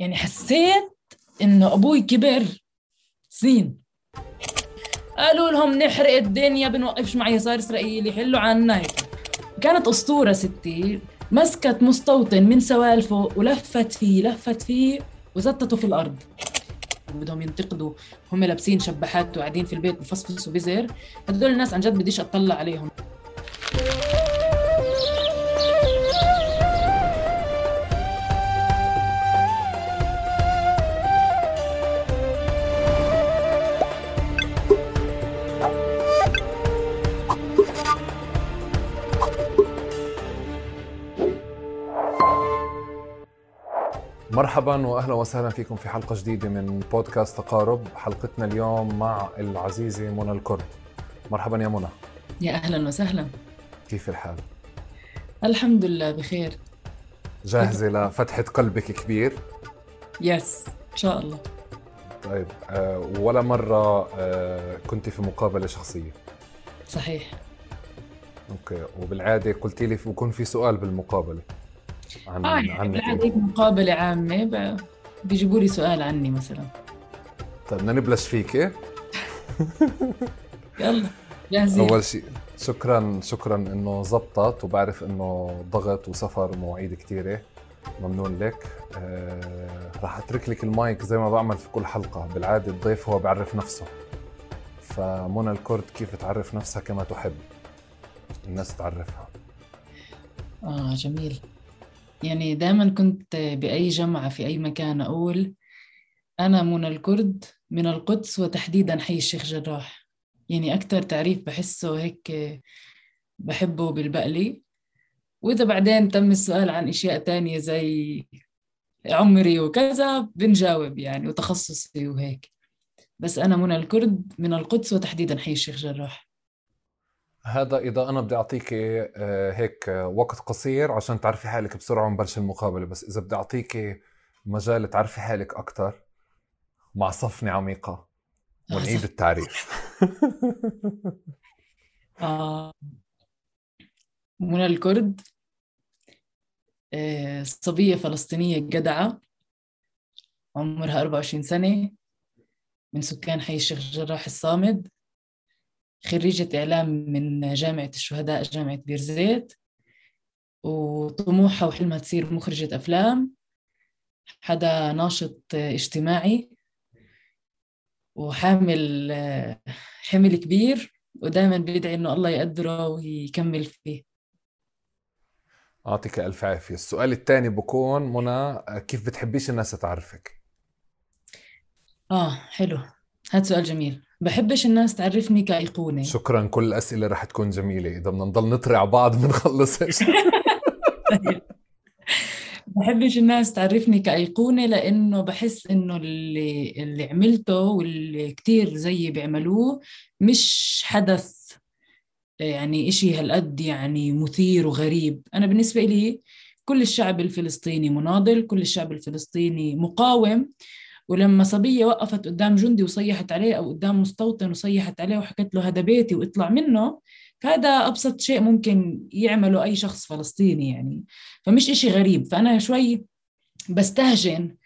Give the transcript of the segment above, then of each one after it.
يعني حسيت إنه أبوي كبر سنين. قالوا لهم نحرق الدنيا بنوقفش مع يسار اسرائيل يحلوا عنا هيك. كانت أسطورة ستي مسكت مستوطن من سوالفه ولفت فيه لفت فيه وزتته في الأرض. بدهم ينتقدوا. هم لابسين شبحات وقاعدين في البيت بفصفصوا بزر. هدول الناس عن جد بديش أطلع عليهم. مرحبا واهلا وسهلا فيكم في حلقة جديدة من بودكاست تقارب حلقتنا اليوم مع العزيزة منى الكرد مرحبا يا منى. يا أهلا وسهلا. كيف الحال؟ الحمد لله بخير. جاهزة لفتحة قلبك كبير؟ yes إن شاء الله. طيب أه ولا مرة أه كنت في مقابلة شخصية؟ صحيح. okay وبالعادة قلتي لي بكون في سؤال بالمقابلة. عن آه يعني عنك هيك مقابلة عامة. بيجيبوا لي سؤال عني مثلا. طيب بدنا نبلش فيك إيه؟ يلا جاهزين. أول شيء شكرا شكرا إنه زبطت وبعرف إنه ضغط وسفر ومواعيد كثيره ممنون لك. آه راح أترك لك المايك زي ما بعمل في كل حلقة. بالعادة الضيف هو بيعرف نفسه. فمنى الكرد كيف تعرف نفسها كما تحب. الناس تعرفها. آه جميل. يعني دائما كنت بأي جمعة في أي مكان أقول أنا منى الكرد من القدس وتحديدا حي الشيخ جراح. يعني أكثر تعريف بحسه هيك بحبه بالبقلي. وإذا بعدين تم السؤال عن أشياء تانية زي عمري وكذا بنجاوب يعني وتخصصي وهيك. بس أنا منى الكرد من القدس وتحديدا حي الشيخ جراح. هذا إذا أنا بدي أعطيك آه، هيك وقت قصير عشان تعرفي حالك بسرعة ونبلش المقابلة بس إذا بدي أعطيك مجال تعرفي حالك أكثر مع صفنة عميقة ونعيد التعريف آه. منى الكرد آه، صبية فلسطينية جدعة عمرها 24 سنة من سكان حي الشيخ جراح الصامد خريجة إعلام من جامعة الشهداء جامعة بيرزيت وطموحها وحلمها تصير مخرجة أفلام. حدا ناشط اجتماعي وحامل حمل كبير ودائما بيدعي إنه الله يقدره ويكمل فيه. يعطيك ألف عافية. السؤال الثاني بكون منى كيف بتحبيش الناس تعرفك؟ آه حلو. هذا سؤال جميل. بحبش الناس تعرفني كأيقونة. شكرا كل الأسئلة رح تكون جميلة. إذا بدنا نضل نطرع بعض بنخلصش بحبش الناس تعرفني كأيقونة لأنه بحس إنه اللي اللي عملته واللي كتير زيي بيعملوه مش حدث يعني إشي هالقد يعني مثير وغريب. أنا بالنسبة لي كل الشعب الفلسطيني مناضل كل الشعب الفلسطيني مقاوم. ولما صبية وقفت قدام جندي وصيحت عليه أو قدام مستوطن وصيحت عليه وحكت له هذا بيتي واطلع منه فهذا أبسط شيء ممكن يعمله أي شخص فلسطيني يعني. فمش إشي غريب. فأنا شوي بستهجن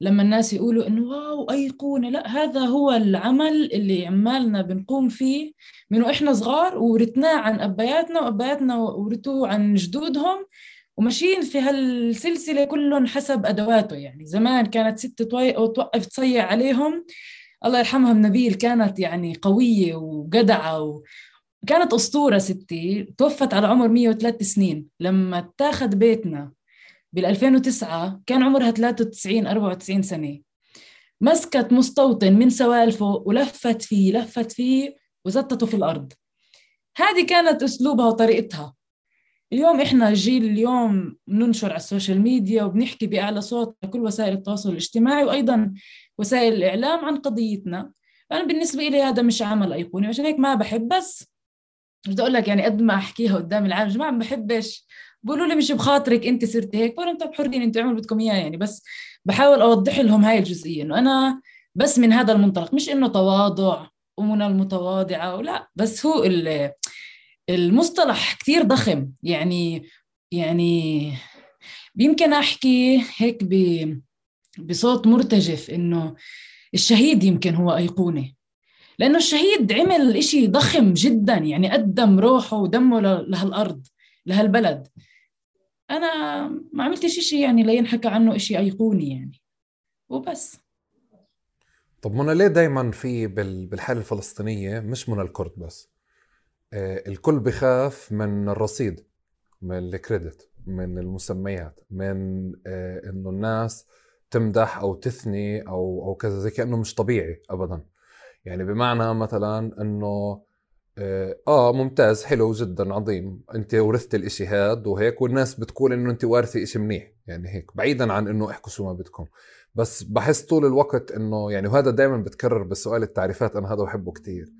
لما الناس يقولوا إنه واو أيقونة. لا هذا هو العمل اللي عمالنا بنقوم فيه من وإحنا صغار ورثناه عن أبياتنا وأبياتنا ورثوه عن جدودهم وماشيين في هالسلسلة كلهم حسب أدواته. يعني زمان كانت ست توقف تصيع عليهم. الله يرحمها نبيل كانت يعني قوية وجدعة. كانت أسطورة ستي. توفت على عمر 103 سنين. لما اتاخذ بيتنا بال 2009 كان عمرها 93 94 سنة. مسكت مستوطن من سوالفه ولفت فيه لفت فيه وزتته في الأرض. هذه كانت أسلوبها وطريقتها. اليوم إحنا جيل اليوم بننشر على ال social media وبنحكي بأعلى صوت كل وسائل التواصل الاجتماعي وأيضا وسائل الإعلام عن قضيتنا. فانا بالنسبة لي هذا مش عمل أيقوني عشان هيك ما بحب بس بدي أقول لك يعني قد ما أحكيها قدام العالم جماعة ما بحبش. بقولوا لي مش بخاطرك أنت صرتي هيك. بقول أنتم حرين أنتم اعملوا بدكم إياه يعني بس بحاول أوضح لهم هاي الجزئية إنه أنا بس من هذا المنطلق مش إنه تواضع ومن المتواضعة ولا بس هو المصطلح كثير ضخم. يعني يعني يمكن أحكي هيك ب بصوت مرتجف إنه الشهيد يمكن هو أيقونة. لأنه الشهيد عمل إشي ضخم جدا يعني قدم روحه ودمه لهالأرض لهالبلد. أنا ما عملتش إشي يعني لينحكى عنه إشي أيقوني يعني. وبس. طب منى ليه دائما في بالحاله الفلسطينية مش من الكرد بس؟ الكل بخاف من الرصيد من الكريدت من المسميات من آه إنه الناس تمدح أو تثني أو أو كذا زي كأنه مش طبيعي ابدا. يعني بمعنى مثلا إنه آه, آه، ممتاز حلو جدا عظيم. أنت ورثت الإشي هاد وهيك والناس بتقول إنه أنت وارثي إشي منيح. يعني هيك بعيدا عن إنه احكوا شو ما بدكم. بس بحس طول الوقت إنه يعني وهذا دائما بتكرر بسؤال التعريفات أنا هذا بحبه كتير.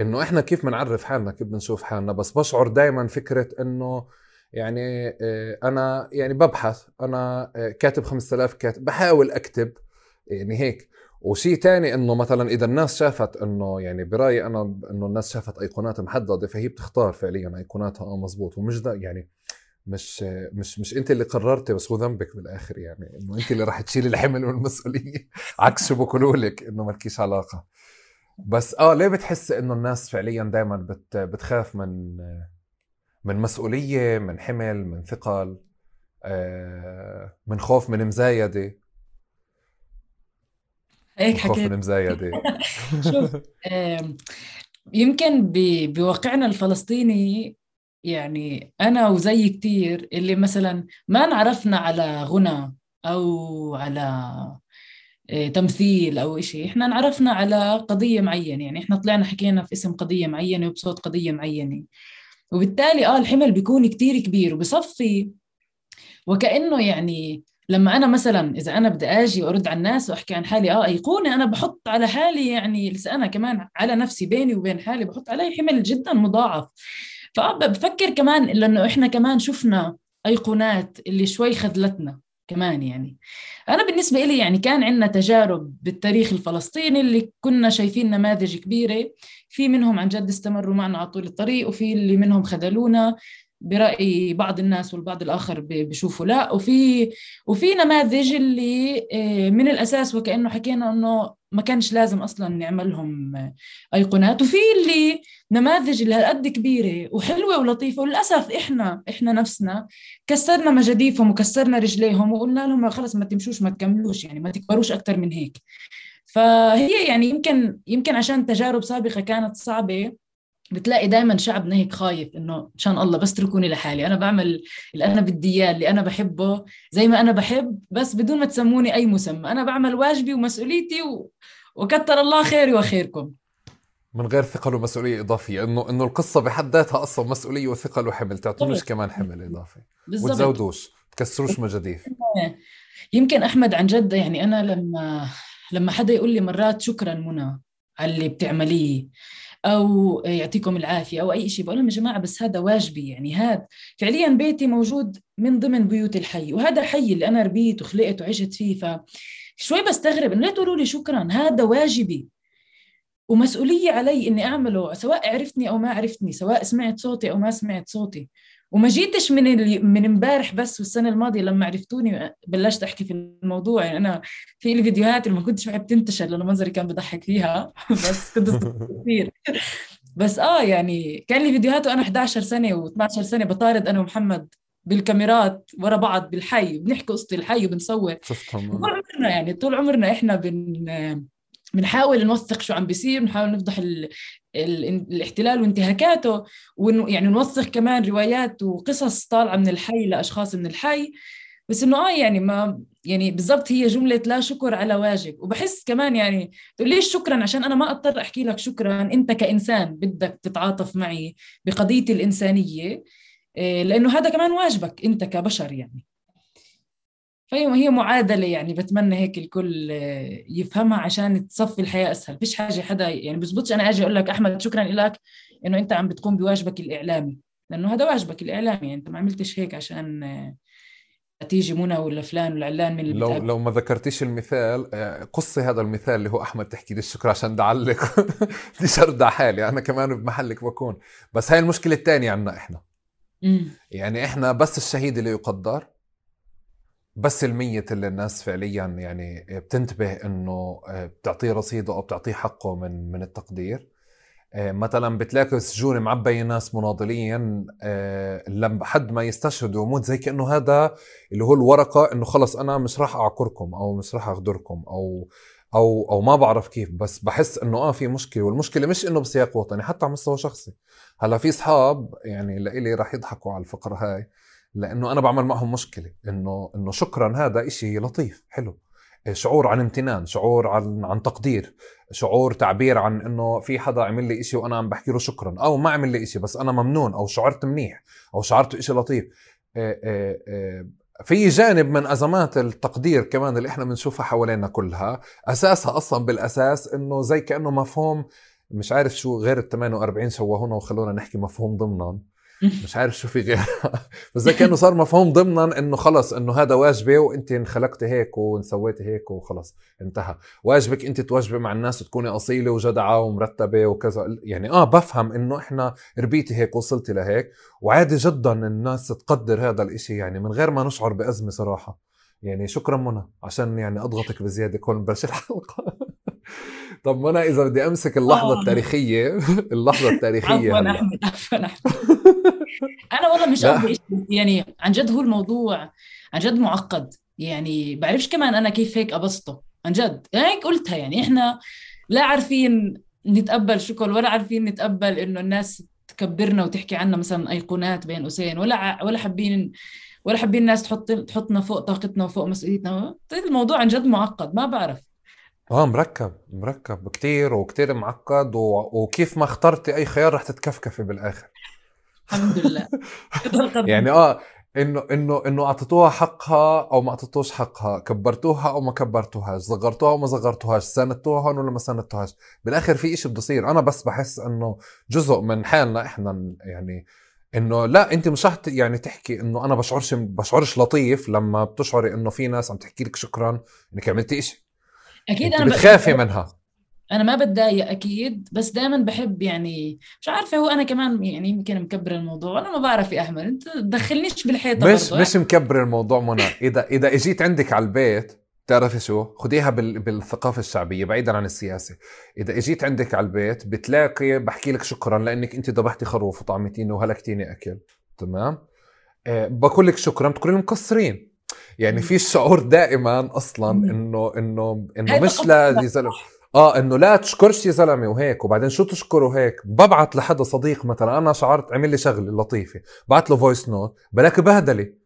إنه إحنا كيف بنعرف حالنا؟ كيف بنشوف حالنا؟ بس بشعر دائما فكرة إنه يعني آه، أنا يعني ببحث أنا آه، كاتب 5000 كاتب بحاول أكتب يعني هيك. وشيء تاني إنه مثلا إذا الناس شافت إنه يعني برأيي أنا إنه الناس شافت أيقونات محددة فهي بتختار فعليا أيقوناتها آه مزبوط. ومش ده يعني مش مش مش أنت اللي قررتي بس هو ذنبك بالآخر يعني. إنه أنت اللي راح تشيلي الحمل والمسؤولية. عكس شو بقولوا لك إنه مالكيش علاقة. بس آه ليه بتحس إنه الناس فعليا دائما بت بتخاف من من مسؤولية من حمل من ثقل آه، من خوف من مزايدة؟ هيك حكيت خوف من مزايدة. شوف يمكن بواقعنا الفلسطيني يعني أنا وزي كتير اللي مثلا ما نعرفنا على غنى أو على تمثيل أو شيء إحنا نعرفنا على قضية معينة يعني إحنا طلعنا حكينا في اسم قضية معينة وبصوت قضية معينة. وبالتالي آه الحمل بيكون كتير كبير وبصفي. وكأنه يعني لما أنا مثلا إذا أنا بدي آجي وأرد على الناس وأحكي عن حالي آه ايقونه أنا بحط على حالي يعني أنا كمان على نفسي بيني وبين حالي بحط علي حمل جدا مضاعف. فبفكر كمان لأنه إحنا كمان شفنا أيقونات اللي شوي خذلتنا. كمان يعني. أنا بالنسبة لي يعني كان عندنا تجارب بالتاريخ الفلسطيني اللي كنا شايفين نماذج كبيرة. في منهم عن جد استمروا معنا على طول الطريق وفي اللي منهم خذلونا برأي بعض الناس والبعض الآخر بيشوفوا لا. وفي وفي نماذج اللي آه، من الأساس وكأنه حكينا إنه ما كانش لازم أصلا نعملهم أيقونات. وفي اللي نماذج اللي هالقد كبيرة وحلوة ولطيفة وللأسف إحنا إحنا نفسنا كسرنا مجاديفهم وكسرنا رجليهم وقلنا لهم خلص ما تمشوش ما تكملوش يعني ما تكبروش أكثر من هيك. فهي يعني يمكن يمكن عشان تجارب سابقة كانت صعبة بتلاقي دائما شعبنا هيك خايف إنه مشان الله بس اتركوني لحالي. أنا بعمل اللي أنا بدي إياه اللي أنا بحبه زي ما أنا بحب بس بدون ما تسموني أي مسمى. أنا بعمل واجبي ومسؤوليتي و... وكتر الله خيري وخيركم. من غير ثقل ومسؤولية إضافية. انه إنه القصة بحد ذاتها أصلا مسؤولية وثقل وحمل. تعطونيش كمان حمل إضافي. وتزودوش. تكسروش مجاديف. يمكن أحمد عن جد يعني أنا لما لما حدا يقول لي مرات شكرا منى على اللي بتعمليه أو يعطيكم العافية أو أي شيء. بقول لهم يا جماعة بس هذا واجبي يعني. هذا فعليا بيتي موجود من ضمن بيوت الحي وهذا حي اللي أنا ربيت وخلقت وعشت فيه. ف شوي بستغرب إنه ليه تقولوا لي شكرا هذا واجبي. ومسؤولية علي إني أعمله سواء عرفتني أو ما عرفتني سواء سمعت صوتي أو ما سمعت صوتي. وما جيتش من اللي من امبارح بس والسنة الماضية لما عرفتوني بلشت أحكي في الموضوع. يعني أنا في لي فيديوهات اللي ما كنتش بحب تنتشر لأنه منظري كان بضحك فيها. بس كنت كثير. بس آه يعني كان لي فيديوهات وأنا 11 سنة و12 سنة بطارد أنا ومحمد بالكاميرات ورا بعض بالحي بنحكي قصة الحي وبنصور. طول عمرنا يعني طول عمرنا إحنا بن بنحاول نوثق شو عم بيصير بنحاول نفضح ال... ال... الاحتلال وانتهاكاته ون... يعني نوثق كمان روايات وقصص طالعة من الحي لأشخاص من الحي. بس إنه آه يعني ما يعني بالضبط هي جملة لا شكر على واجب. وبحس كمان يعني تقول ليش شكرا؟ عشان أنا ما أضطر أحكي لك شكرا. أنت كإنسان بدك تتعاطف معي بقضيتي الإنسانية إيه، لأنه هذا كمان واجبك أنت كبشر يعني. فهي هي معادلة يعني بتمنى هيك الكل آه، يفهمها عشان تصفي الحياة أسهل. فيش حاجة حدا يعني بزبطش أنا أجي أقول لك أحمد شكرا لك إنه أنت عم بتقوم بواجبك الإعلامي. لأنه هذا واجبك الإعلامي يعني أنت ما عملتش هيك عشان آه، تيجي منى ولا فلان ولا علان من اللي لو لو ما ذكرتيش المثال آه، قصي هذا المثال اللي هو أحمد تحكي لي الشكر عشان دعلق بديش على حالي أنا كمان بمحلك بكون. بس هاي المشكلة الثانية عنا إحنا. يعني إحنا بس الشهيد اللي يقدر بس المية اللي الناس فعليا يعني بتنتبه إنه بتعطيه رصيده أو بتعطيه حقه من من التقدير. مثلا بتلاقي السجون معبية ناس مناضلين لما حد ما يستشهد ويموت زي كأنه هذا اللي هو الورقة إنه خلص أنا مش راح أعكركم أو مش راح أغدركم أو أو أو ما بعرف كيف. بس بحس إنه آه في مشكلة. والمشكلة مش إنه بسياق وطني حتى على مستوى شخصي. هلأ في أصحاب يعني لإلي راح يضحكوا على الفقرة هاي. لأنه أنا بعمل معهم مشكلة إنه إنه شكرا هذا إشي لطيف حلو. شعور عن امتنان شعور عن عن تقدير شعور تعبير عن إنه في حدا عمل لي إشي وأنا عم بحكي له شكرا أو ما عمل لي إشي بس أنا ممنون أو شعرت منيح أو شعرت إشي لطيف. في جانب من أزمات التقدير كمان اللي إحنا بنشوفها حوالينا كلها أساسها أصلا بالأساس إنه زي كأنه مفهوم مش عارف شو غير ال 48 شوهونا وخلونا نحكي مفهوم ضمنا مش عارف شو في غير بس كأنه صار مفهوم ضمنا إنه خلص إنه هذا واجبي وانت انخلقتي هيك وسويتي هيك وخلص انتهى. واجبك انت تواجبي مع الناس وتكوني أصيلة وجدعة ومرتبة وكذا. يعني آه بفهم إنه إحنا ربيتي هيك وصلتي لهيك. وعادي جدا الناس تقدر هذا الإشي يعني من غير ما نشعر بأزمة صراحة. يعني شكرا منى عشان يعني أضغطك بزيادة كون نبلش الحلقة. طب منى إذا بدي أمسك اللحظة آه. التاريخية اللحظة التاريخية عفوا أحمد عفوا أحمد. أنا والله مش قصدي يعني عن جد هو الموضوع عن جد معقد. يعني بعرفش كمان أنا كيف هيك ابسطه عن جد. هيك قلتها. يعني إحنا لا عارفين نتقبل شكر ولا عارفين نتقبل إنه الناس تكبرنا وتحكي عنا مثلا أيقونات بين قوسين ولا ولا حابين ولا حابين الناس تحط تحطنا فوق طاقتنا وفوق مسؤوليتنا. الموضوع عن جد معقد. ما بعرف. آه مركب مركب. كتير وكتير معقد و... وكيف ما اخترتي أي خيار رح تتكفكفي بالآخر. الحمد لله. يعني آه إنه إنه إنه أعطيتوها حقها أو ما أعطيتوش حقها كبرتوها أو ما كبرتوهاش صغرتوها أو ما صغرتوهاش ساندتوها هون ولا ما ساندتوهاش بالآخر في إشي بده يصير أنا بس بحس إنه جزء من حالنا إحنا يعني إنه لا أنت مش رح يعني تحكي إنه أنا بشعرش بشعرش لطيف لما بتشعري إنه في ناس عم تحكي لك شكرا إنك عملتي إشي. أكيد أنا بتخافي منها. أنا ما بتضايق أكيد بس دائما بحب يعني مش عارفة هو أنا كمان يعني يمكن مكبر الموضوع أنا ما بعرف يا أحمد أنت تدخلنيش بالحيطة مش مش مكبر الموضوع منى. إذا إذا إجيت عندك على البيت بتعرفي شو؟ خديها بال... بالثقافة الشعبية بعيدا عن السياسة. إذا إجيت عندك على البيت بتلاقي بحكي لك شكرا لأنك أنت ذبحتي خروف وطعمتيني وهلكتيني أكل. تمام؟ أه بقول لك شكرا بتقولي مقصرين. يعني في الشعور دائما أصلا إنه إنه إنه مش لا زلمه آه إنه لا تشكرش يا زلمة وهيك وبعدين شو تشكره هيك؟ ببعت لحدا صديق مثلا أنا شعرت عمل لي شغلة لطيفة بعت له voice note بلاك بهدلة.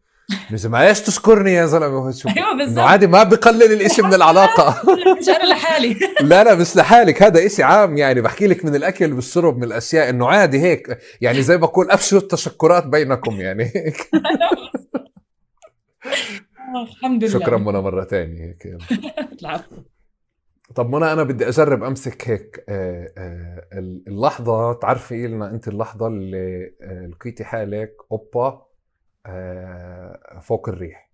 لازم إيش تشكرني يا زلمة؟ أيوه بالضبط. عادي ما بقلل الإشي من العلاقة. مش أنا لحالي. لا لا مش لحالك هذا إشي عام يعني. بحكي لك من الأكل والشرب من الأشياء إنه عادي هيك. يعني زي بقول ابشروا التشكرات بينكم يعني. هيك الحمد لله. شكرا منى مرة ثانية هيك. العفو. طب منى أنا بدي أجرب أمسك هيك آه، آه، اللحظة. تعرفي لنا أنت اللحظة اللي آه، لقيتي حالك أوبا فوق الريح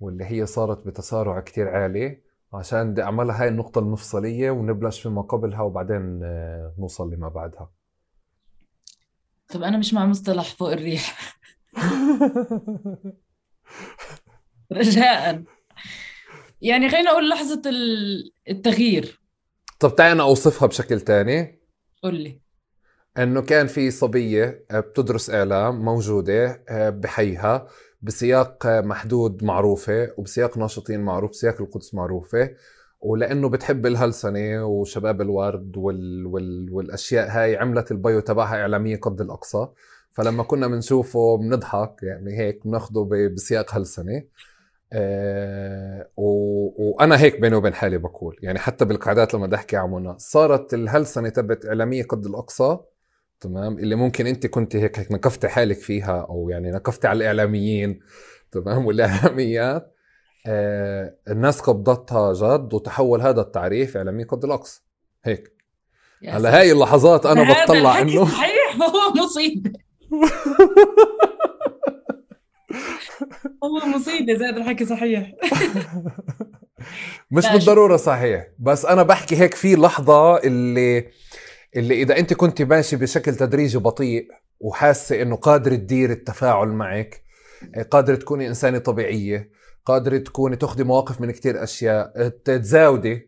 واللي هي صارت بتسارع كتير عالي. عشان بدي أعملها هاي النقطة المفصلية ونبلش فيما قبلها وبعدين نوصل لما بعدها. طب أنا مش مع مصطلح فوق الريح. رجاء. يعني خلينا نقول لحظة التغيير. طب تعالي أنا أوصفها بشكل تاني. قول لي. إنه كان في صبية آه، بتدرس إعلام موجودة آه، بحيها بسياق محدود معروفة وبسياق ناشطين معروف بسياق القدس معروفة. ولأنه بتحب الهلسنة وشباب الورد وال... وال... والأشياء هاي عملت البيو تبعها إعلامية قد الأقصى. فلما كنا بنشوفه بنضحك يعني هيك بناخده بسياق هلسنة. و... وأنا هيك بيني وبين حالي بقول. يعني حتى بالقعدات لما بدي أحكي عمونا صارت الهلسنة تبعت إعلامية قد الأقصى تمام؟ اللي ممكن أنت كنت هيك هيك نكفتي حالك فيها أو يعني نكفتي على الإعلاميين تمام؟ والإعلاميات. آه الناس قبضتها جد وتحول هذا التعريف اعلامي قد الأقصى. هيك. على هاي اللحظات أنا بطلع إنه صحيح هو مصيبة. هو مصيبة زاد الحكي صحيح. مش بالضرورة صحيح بس أنا بحكي هيك في لحظة اللي اللي إذا أنت كنت ماشي بشكل تدريجي بطيء وحاسة إنه قادر تدير التفاعل معك قادر تكوني إنسانة طبيعية قادرة تكوني تاخذي مواقف من كتير أشياء تتزاودي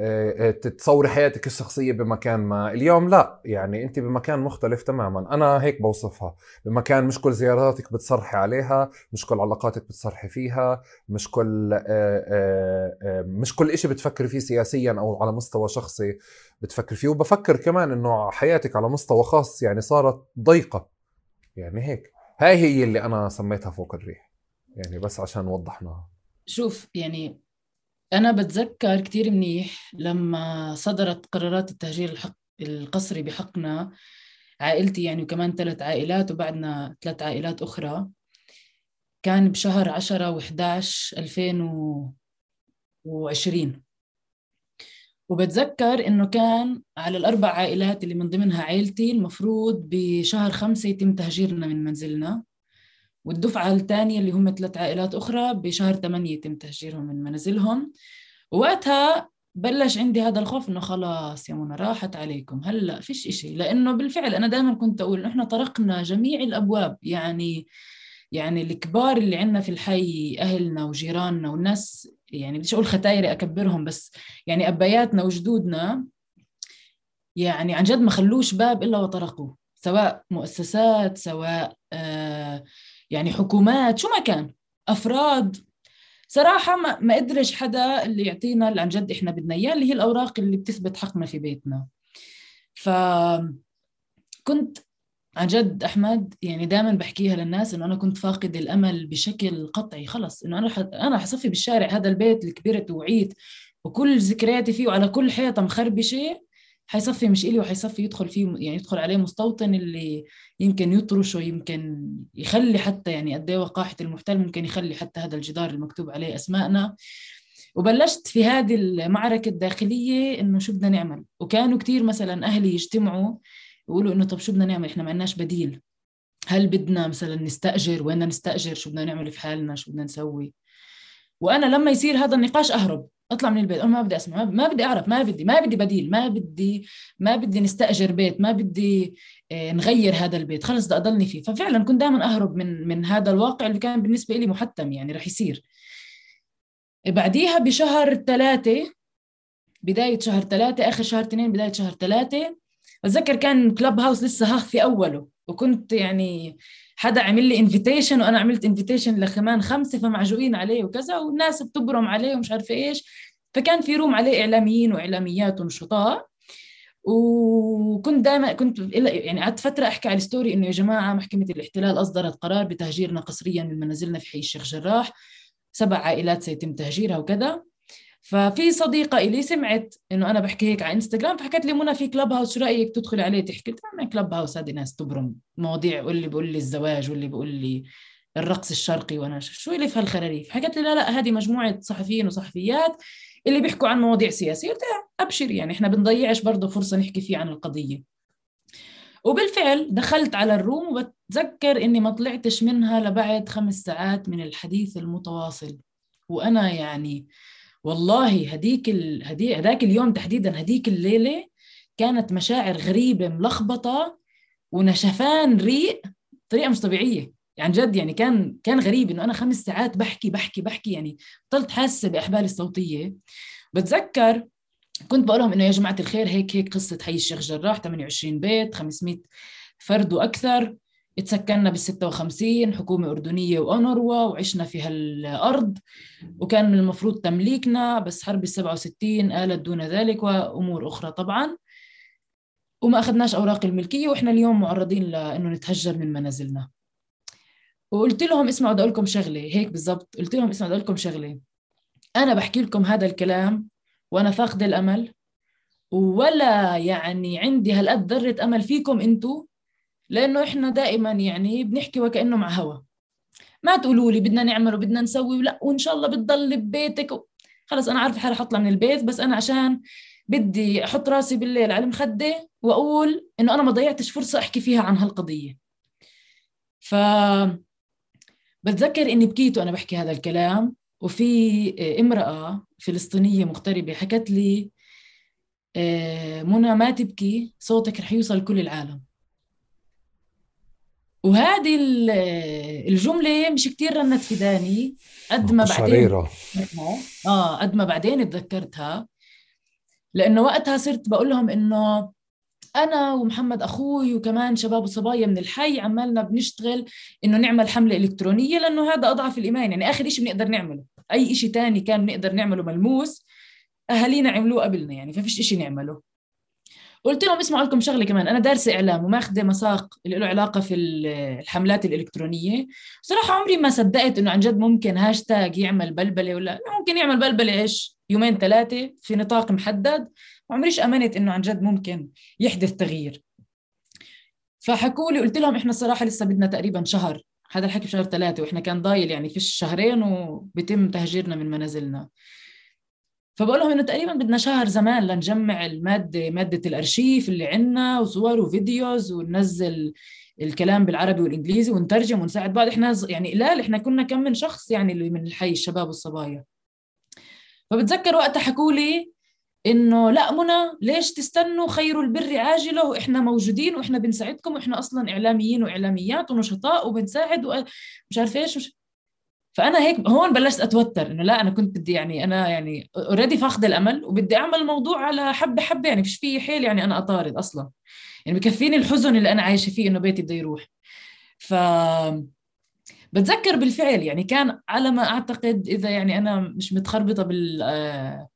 آه، تتصوري حياتك الشخصية بمكان ما. اليوم لا يعني أنت بمكان مختلف تماما. أنا هيك بوصفها. بمكان مش كل زياراتك بتصرحي عليها مش كل علاقاتك بتصرحي فيها مش كل آه، آه، مش كل إشي بتفكري فيه سياسيا أو على مستوى شخصي بتفكر فيه. وبفكر كمان إنه حياتك على مستوى خاص يعني صارت ضيقة. يعني هيك. هاي هي اللي أنا سميتها فوق الريح. يعني بس عشان وضحناها. شوف يعني أنا بتذكر كتير منيح لما صدرت قرارات التهجير الحق القسري بحقنا عائلتي يعني وكمان ثلاث عائلات وبعدنا ثلاث عائلات أخرى. كان بشهر 10 و11 2020 وبتذكر إنه كان على الأربع عائلات اللي من ضمنها عائلتي المفروض بشهر خمسة يتم تهجيرنا من منزلنا. والدفعة الثانية اللي هم ثلاث عائلات أخرى بشهر ثمانية يتم تهجيرهم من منازلهم. ووقتها بلش عندي هذا الخوف إنه خلاص يا منى راحت عليكم. هلأ فيش إشي. لأنه بالفعل أنا دائما كنت أقول إحنا طرقنا جميع الأبواب. يعني يعني الكبار اللي عندنا في الحي أهلنا وجيراننا والناس يعني بديش أقول ختايري أكبرهم بس يعني أبياتنا وجدودنا يعني عن جد ما خلوش باب إلا وطرقوه. سواء مؤسسات سواء آه يعني حكومات شو ما كان أفراد. صراحة ما, ما قدرش حدا اللي يعطينا اللي عن جد إحنا بدنا إياه اللي هي الأوراق اللي بتثبت حقنا في بيتنا. ف كنت عن جد أحمد يعني دائما بحكيها للناس إنه أنا كنت فاقد الأمل بشكل قطعي. خلص إنه أنا ح... أنا حصفي بالشارع هذا البيت اللي كبرت وعيت وكل ذكرياتي فيه وعلى كل حيطة مخربشة. حيصفي مش إلي وحيصفي يدخل فيه يعني يدخل عليه مستوطن اللي يمكن يطرشه يمكن يخلي حتى يعني قد إيه وقاحة المحتل ممكن يخلي حتى هذا الجدار المكتوب عليه أسماءنا. وبلشت في هذه المعركة الداخلية إنه شو بدنا نعمل؟ وكانوا كثير مثلا أهلي يجتمعوا يقولوا إنه طب شو بدنا نعمل؟ إحنا ما عندناش بديل. هل بدنا مثلا نستأجر؟ وين نستأجر؟ شو بدنا نعمل في حالنا؟ شو بدنا نسوي؟ وأنا لما يصير هذا النقاش أهرب. أطلع من البيت أنا ما بدي أسمع ما بدي أعرف ما بدي ما بدي بديل ما بدي ما بدي نستأجر بيت ما بدي آه، نغير هذا البيت خلص بدي أضلني فيه. ففعلا كنت دائما أهرب من من هذا الواقع اللي كان بالنسبة لي محتم يعني رح يصير. بعديها بشهر ثلاثة بداية شهر ثلاثة آخر شهر اثنين بداية شهر ثلاثة بتذكر كان Clubhouse لسه ها في أوله وكنت يعني حدا عمل لي invitation وأنا عملت invitation لكمان خمسة فمعجوقين عليه وكذا والناس بتبرم عليه ومش عارفة إيش. فكان في room عليه إعلاميين وإعلاميات ونشطاء. وكنت دائما كنت يعني قعدت فترة أحكي على ال story إنه يا جماعة محكمة الاحتلال أصدرت قرار بتهجيرنا قسريا من منازلنا في حي الشيخ جراح. سبع عائلات سيتم تهجيرها وكذا. ففي صديقة إلي سمعت إنه أنا بحكي هيك على إنستغرام فحكت لي منى في كلب هاوس شو رأيك تدخلي عليه؟ تحكي قلت لها كلب هاوس هذه ناس تبرم مواضيع واللي بيقول لي الزواج واللي بيقول لي الرقص الشرقي وأنا شو اللي في هالخراريف؟ حكت لي لا لا هذه مجموعة صحفيين وصحفيات اللي بيحكوا عن مواضيع سياسية. قلت أبشر يعني إحنا بنضيعش برضه فرصة نحكي فيه عن القضية. وبالفعل دخلت على الروم وبتذكر إني ما طلعتش منها لبعد خمس ساعات من الحديث المتواصل. وأنا يعني والله هديك ال... هدي... هداك اليوم تحديدا هديك الليلة كانت مشاعر غريبة ملخبطة ونشفان ريق بطريقة مش طبيعية. يعني جد يعني كان كان غريب إنه أنا خمس ساعات بحكي بحكي بحكي يعني بطلت حاسة باحبالي الصوتية. بتذكر كنت بقول لهم إنه يا جماعة الخير هيك هيك قصة حي الشيخ جراح 28 بيت 500 فرد وأكثر. اتسكننا بال 56 حكومة أردنية وأونروا وعشنا في هالأرض. وكان من المفروض تمليكنا بس حرب ال 67 آلت دون ذلك وأمور أخرى طبعا. وما أخذناش أوراق الملكية وإحنا اليوم معرضين لأنه نتهجر من منازلنا. وقلت لهم اسمعوا بدي لكم شغلة. هيك بالضبط. قلت لهم اسمعوا بدي لكم شغلة. أنا بحكي لكم هذا الكلام وأنا فاقدة الأمل ولا يعني عندي هالقد ذرة أمل فيكم أنتوا لأنه إحنا دائما يعني بنحكي وكأنه مع هوا. ما تقولوا لي بدنا نعمل وبدنا نسوي ولا وإن شاء الله بتضل ببيتك و... خلص أنا عارفة حالي حطلع من البيت بس أنا عشان بدي أحط راسي بالليل على المخدة وأقول إنه أنا ما ضيعتش فرصة أحكي فيها عن هالقضية. ف بتذكر إني بكيت وأنا بحكي هذا الكلام وفي امرأة فلسطينية مغتربة حكت لي آه، منى ما تبكي صوتك رح يوصل كل العالم. وهذه الجملة مش كتير رنت في داني قد ما بعدين آه قد ما بعدين تذكرتها لأنه وقتها صرت بقول لهم إنه أنا ومحمد أخوي وكمان شباب وصبايا من الحي عمالنا بنشتغل إنه نعمل حملة إلكترونية لأنه هذا أضعف الإيمان. يعني آخر شيء بنقدر نعمله. أي شيء ثاني كان بنقدر نعمله ملموس أهالينا عملوه قبلنا يعني ففيش شيء نعمله. قلت لهم اسمعوا لكم شغلة كمان أنا دارسة إعلام وماخذه مساق اللي له علاقة في الحملات الإلكترونية. صراحة عمري ما صدقت إنه عن جد ممكن هاشتاج يعمل بلبلة ولا ممكن يعمل بلبلة إيش؟ يومين ثلاثة في نطاق محدد. عمريش أمنت إنه عن جد ممكن يحدث تغيير. فحكوا لي قلت لهم إحنا الصراحة لسه بدنا تقريبا شهر. هذا الحكي بشهر ثلاثة وإحنا كان ضايل يعني في شهرين وبيتم تهجيرنا من منازلنا. فبقول لهم إنه تقريبا بدنا شهر زمان لنجمع المادة مادة الأرشيف اللي عندنا وصور وفيديوز وننزل الكلام بالعربي والإنجليزي ونترجم ونساعد بعض. إحنا يعني لا إحنا كنا كم من شخص يعني اللي من الحي الشباب والصبايا. فبتذكر وقتها حكوا لي إنه لا منى ليش تستنوا خير البر عاجلة وإحنا موجودين وإحنا بنساعدكم وإحنا أصلا إعلاميين وإعلاميات ونشطاء وبنساعد ومش عارف إيش فأنا هيك هون بلشت أتوتر إنه لا أنا كنت بدي يعني أنا يعني already فاقدة الأمل وبدي أعمل الموضوع على حبة حبة يعني فيش في حيل يعني أنا أطارد أصلا. يعني بكفيني الحزن اللي أنا عايشة فيه إنه بيتي بده يروح. ف بتذكر بالفعل يعني كان على ما أعتقد إذا يعني أنا مش متخربطة بال آه،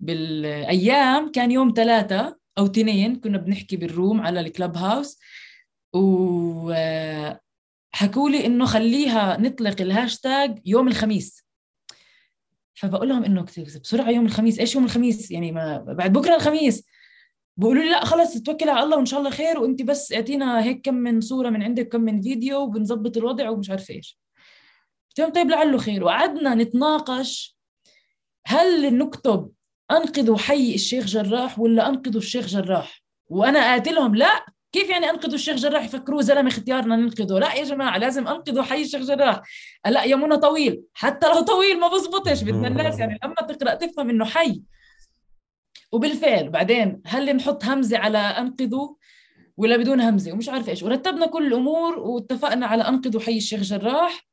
بالأيام كان يوم ثلاثة أو اثنين كنا بنحكي بال room على ال Clubhouse و آه، حكوا لي إنه خليها نطلق الهاشتاج يوم الخميس. فبقول لهم إنه بسرعة يوم الخميس. إيش يوم الخميس؟ يعني ما بعد بكرة الخميس. بقولوا لي لا خلص توكل على الله وإن شاء الله خير وانت بس أعطينا هيك كم من صورة من عندك كم من فيديو وبنظبط الوضع ومش عارفة إيش. قلت لهم طيب لعله خير. وقعدنا نتناقش هل نكتب أنقذوا حي الشيخ جراح ولا أنقذوا الشيخ جراح؟ وأنا قالت لهم لا. كيف يعني أنقذوا الشيخ جراح يفكروه زلمة اختيارنا ننقذه؟ لا يا جماعة لازم أنقذوا حي الشيخ جراح. لا يا منى طويل. حتى لو طويل ما بزبطش بدنا الناس يعني لما تقرأ تفهم إنه حي. وبالفعل بعدين هل نحط همزة على أنقذوا ولا بدون همزة؟ ومش عارفة إيش. ورتبنا كل الأمور واتفقنا على أنقذوا حي الشيخ جراح.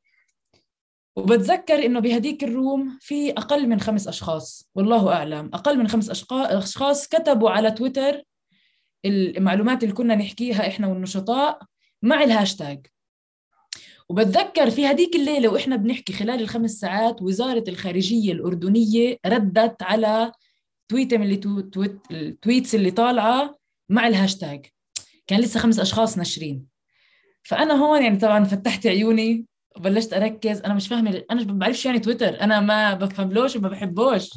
وبتذكر إنه بهديك الروم في أقل من خمس أشخاص. والله أعلم. أقل من خمس أشخاص كتبوا على تويتر المعلومات اللي كنا نحكيها إحنا والنشطاء مع الهاشتاج. وبتذكر في هديك الليلة وإحنا بنحكي خلال الخمس ساعات وزارة الخارجية الأردنية ردت على تويتة من tweet ال tweets اللي طالعة مع الهاشتاج. كان لسه خمس أشخاص ناشرين. فأنا هون يعني طبعا فتحت عيوني وبلشت أركز. أنا مش فاهمة أنا ما بعرفش يعني تويتر. أنا ما بفهملوش وما بحبوش.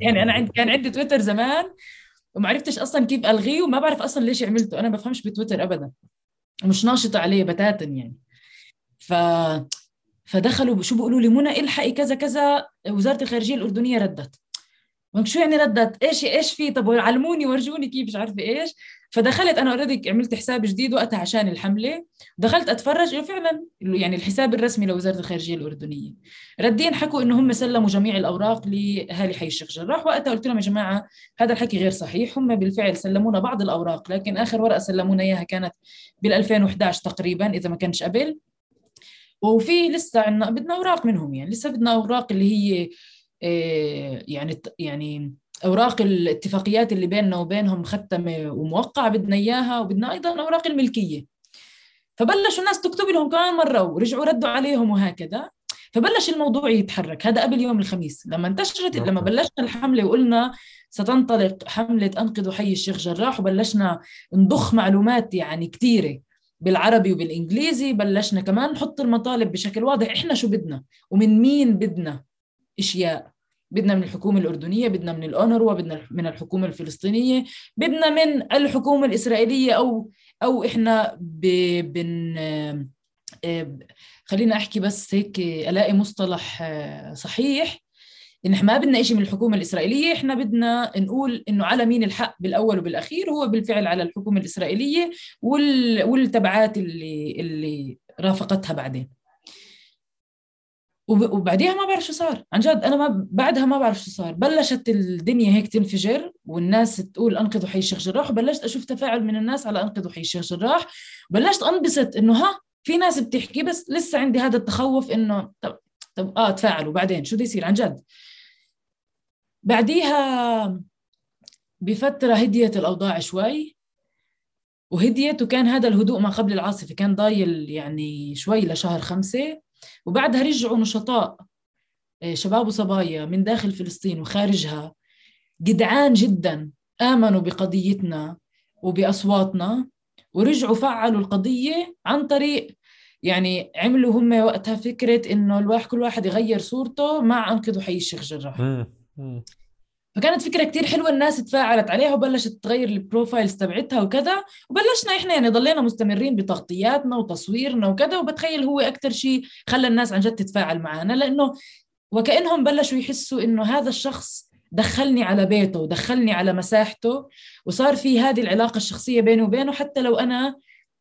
يعني أنا عندي كان عندي تويتر زمان وما عرفتش أصلا كيف ألغيه وما بعرف أصلا ليش عملته. أنا ما بفهمش بتويتر ابدا. مش ناشطة عليه بتاتا يعني. ف فدخلوا شو بيقولوا لي منى إلحقي كذا كذا. وزارة الخارجية الأردنية ردت. شو يعني ردت؟ إيش إيش في؟ طب علموني ورجوني كيف مش عارفة إيش. فدخلت أنا already عملت حساب جديد وقتها عشان الحملة. دخلت أتفرج فعلا يعني الحساب الرسمي لوزارة الخارجية الأردنية. ردين حكوا إنه هم سلموا جميع الأوراق لأهالي حي الشيخ جراح وقتها قلت لهم يا جماعة هذا الحكي غير صحيح. هم بالفعل سلمونا بعض الأوراق لكن آخر ورقة سلمونا إياها كانت بال 2011 تقريبا إذا ما كانش قبل. وفي لسه عندنا بدنا أوراق منهم يعني. لسه بدنا أوراق اللي هي آه، يعني يعني أوراق الاتفاقيات اللي بيننا وبينهم مختمه وموقعة بدنا إياها وبدنا أيضا أوراق الملكية. فبلشوا الناس تكتب لهم كمان مرة ورجعوا ردوا عليهم وهكذا. فبلش الموضوع يتحرك. هذا قبل يوم الخميس. لما انتشرت لما بلشنا الحملة وقلنا ستنطلق حملة انقذوا حي الشيخ جراح وبلشنا نضخ معلومات يعني كثيرة بالعربي وبالإنجليزي. بلشنا كمان نحط المطالب بشكل واضح. إحنا شو بدنا؟ ومن مين بدنا إشياء؟ بدنا من الحكومة الأردنية بدنا من الأونروا بدنا من الحكومة الفلسطينية بدنا من الحكومة الإسرائيلية أو أو إحنا بن آه، خلينا أحكي بس هيك ألاقي مصطلح آه، صحيح. إن إحنا ما بدنا شيء من الحكومة الإسرائيلية إحنا بدنا نقول إنه على مين الحق بالأول وبالأخير هو بالفعل على الحكومة الإسرائيلية والتبعات اللي اللي رافقتها بعدين. وبعديها ما بعرف شو صار. عن جد أنا ما بعدها ما بعرف شو صار. بلشت الدنيا هيك تنفجر والناس تقول أنقذوا حي الشيخ جراح وبلشت أشوف تفاعل من الناس على أنقذوا حي الشيخ جراح. بلشت أنبسط إنه ها في ناس بتحكي بس لسه عندي هذا التخوف إنه طب طب آه تفاعلوا بعدين شو بده يصير؟ عن جد. بعديها بفترة هديت الأوضاع شوي. وهديت وكان هذا الهدوء ما قبل العاصفة كان ضايل يعني شوي لشهر خمسة. وبعدها رجعوا نشطاء آه، شباب وصبايا من داخل فلسطين وخارجها جدعان جدا آمنوا بقضيتنا وبأصواتنا ورجعوا فعلوا القضية عن طريق يعني عملوا هم وقتها فكرة إنه الواحد كل واحد يغير صورته مع أنقذوا حي الشيخ جراح. فكانت فكرة كتير حلوة الناس تفاعلت عليها وبلشت تغير البروفايلز تبعتها وكذا وبلشنا إحنا يعني ضلينا مستمرين بتغطياتنا وتصويرنا وكذا وبتخيل هو أكثر شيء خلى الناس عن جد تتفاعل معنا لأنه وكأنهم بلشوا يحسوا إنه هذا الشخص دخلني على بيته ودخلني على مساحته وصار في هذه العلاقة الشخصية بيني وبينه حتى لو أنا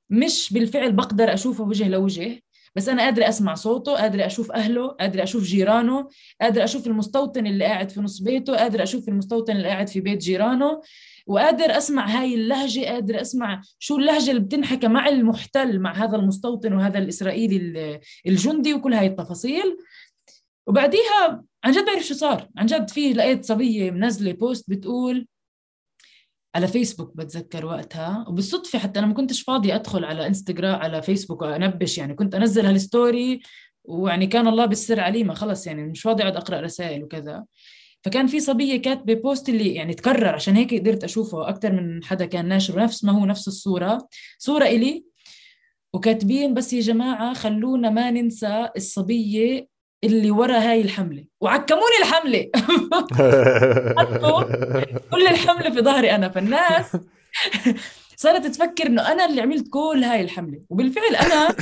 مش بالفعل بقدر أشوفه وجه لوجه. بس أنا قادرة أسمع صوته قادرة أشوف أهله قادرة أشوف جيرانه قادرة أشوف المستوطن اللي قاعد في نص بيته قادرة أشوف المستوطن اللي قاعد في بيت جيرانه وقادر أسمع هاي اللهجة قادر أسمع شو اللهجة اللي بتنحكى مع المحتل مع هذا المستوطن وهذا الإسرائيلي الجندي وكل هاي التفاصيل. وبعديها عن جد بعرف شو صار. عن جد في لقيت صبية منزلة post بتقول على فيسبوك بتذكر وقتها وبالصدفة حتى أنا ما كنتش فاضية أدخل على انستغرام على فيسبوك وأنبش يعني كنت أنزل هال story ويعني كان الله بالسر عليم خلص يعني مش فاضي أقعد أقرأ رسائل وكذا. فكان في صبية كاتبة post اللي يعني تكرر عشان هيك قدرت أشوفه أكثر من حدا كان ناشر نفس ما هو نفس الصورة. صورة إلي وكاتبين بس يا جماعة خلونا ما ننسى الصبية اللي ورا هاي الحملة. وعكموني الحملة. كل الحملة في ظهري أنا. فالناس صارت تفكر إنه أنا اللي عملت كل هاي الحملة. وبالفعل أنا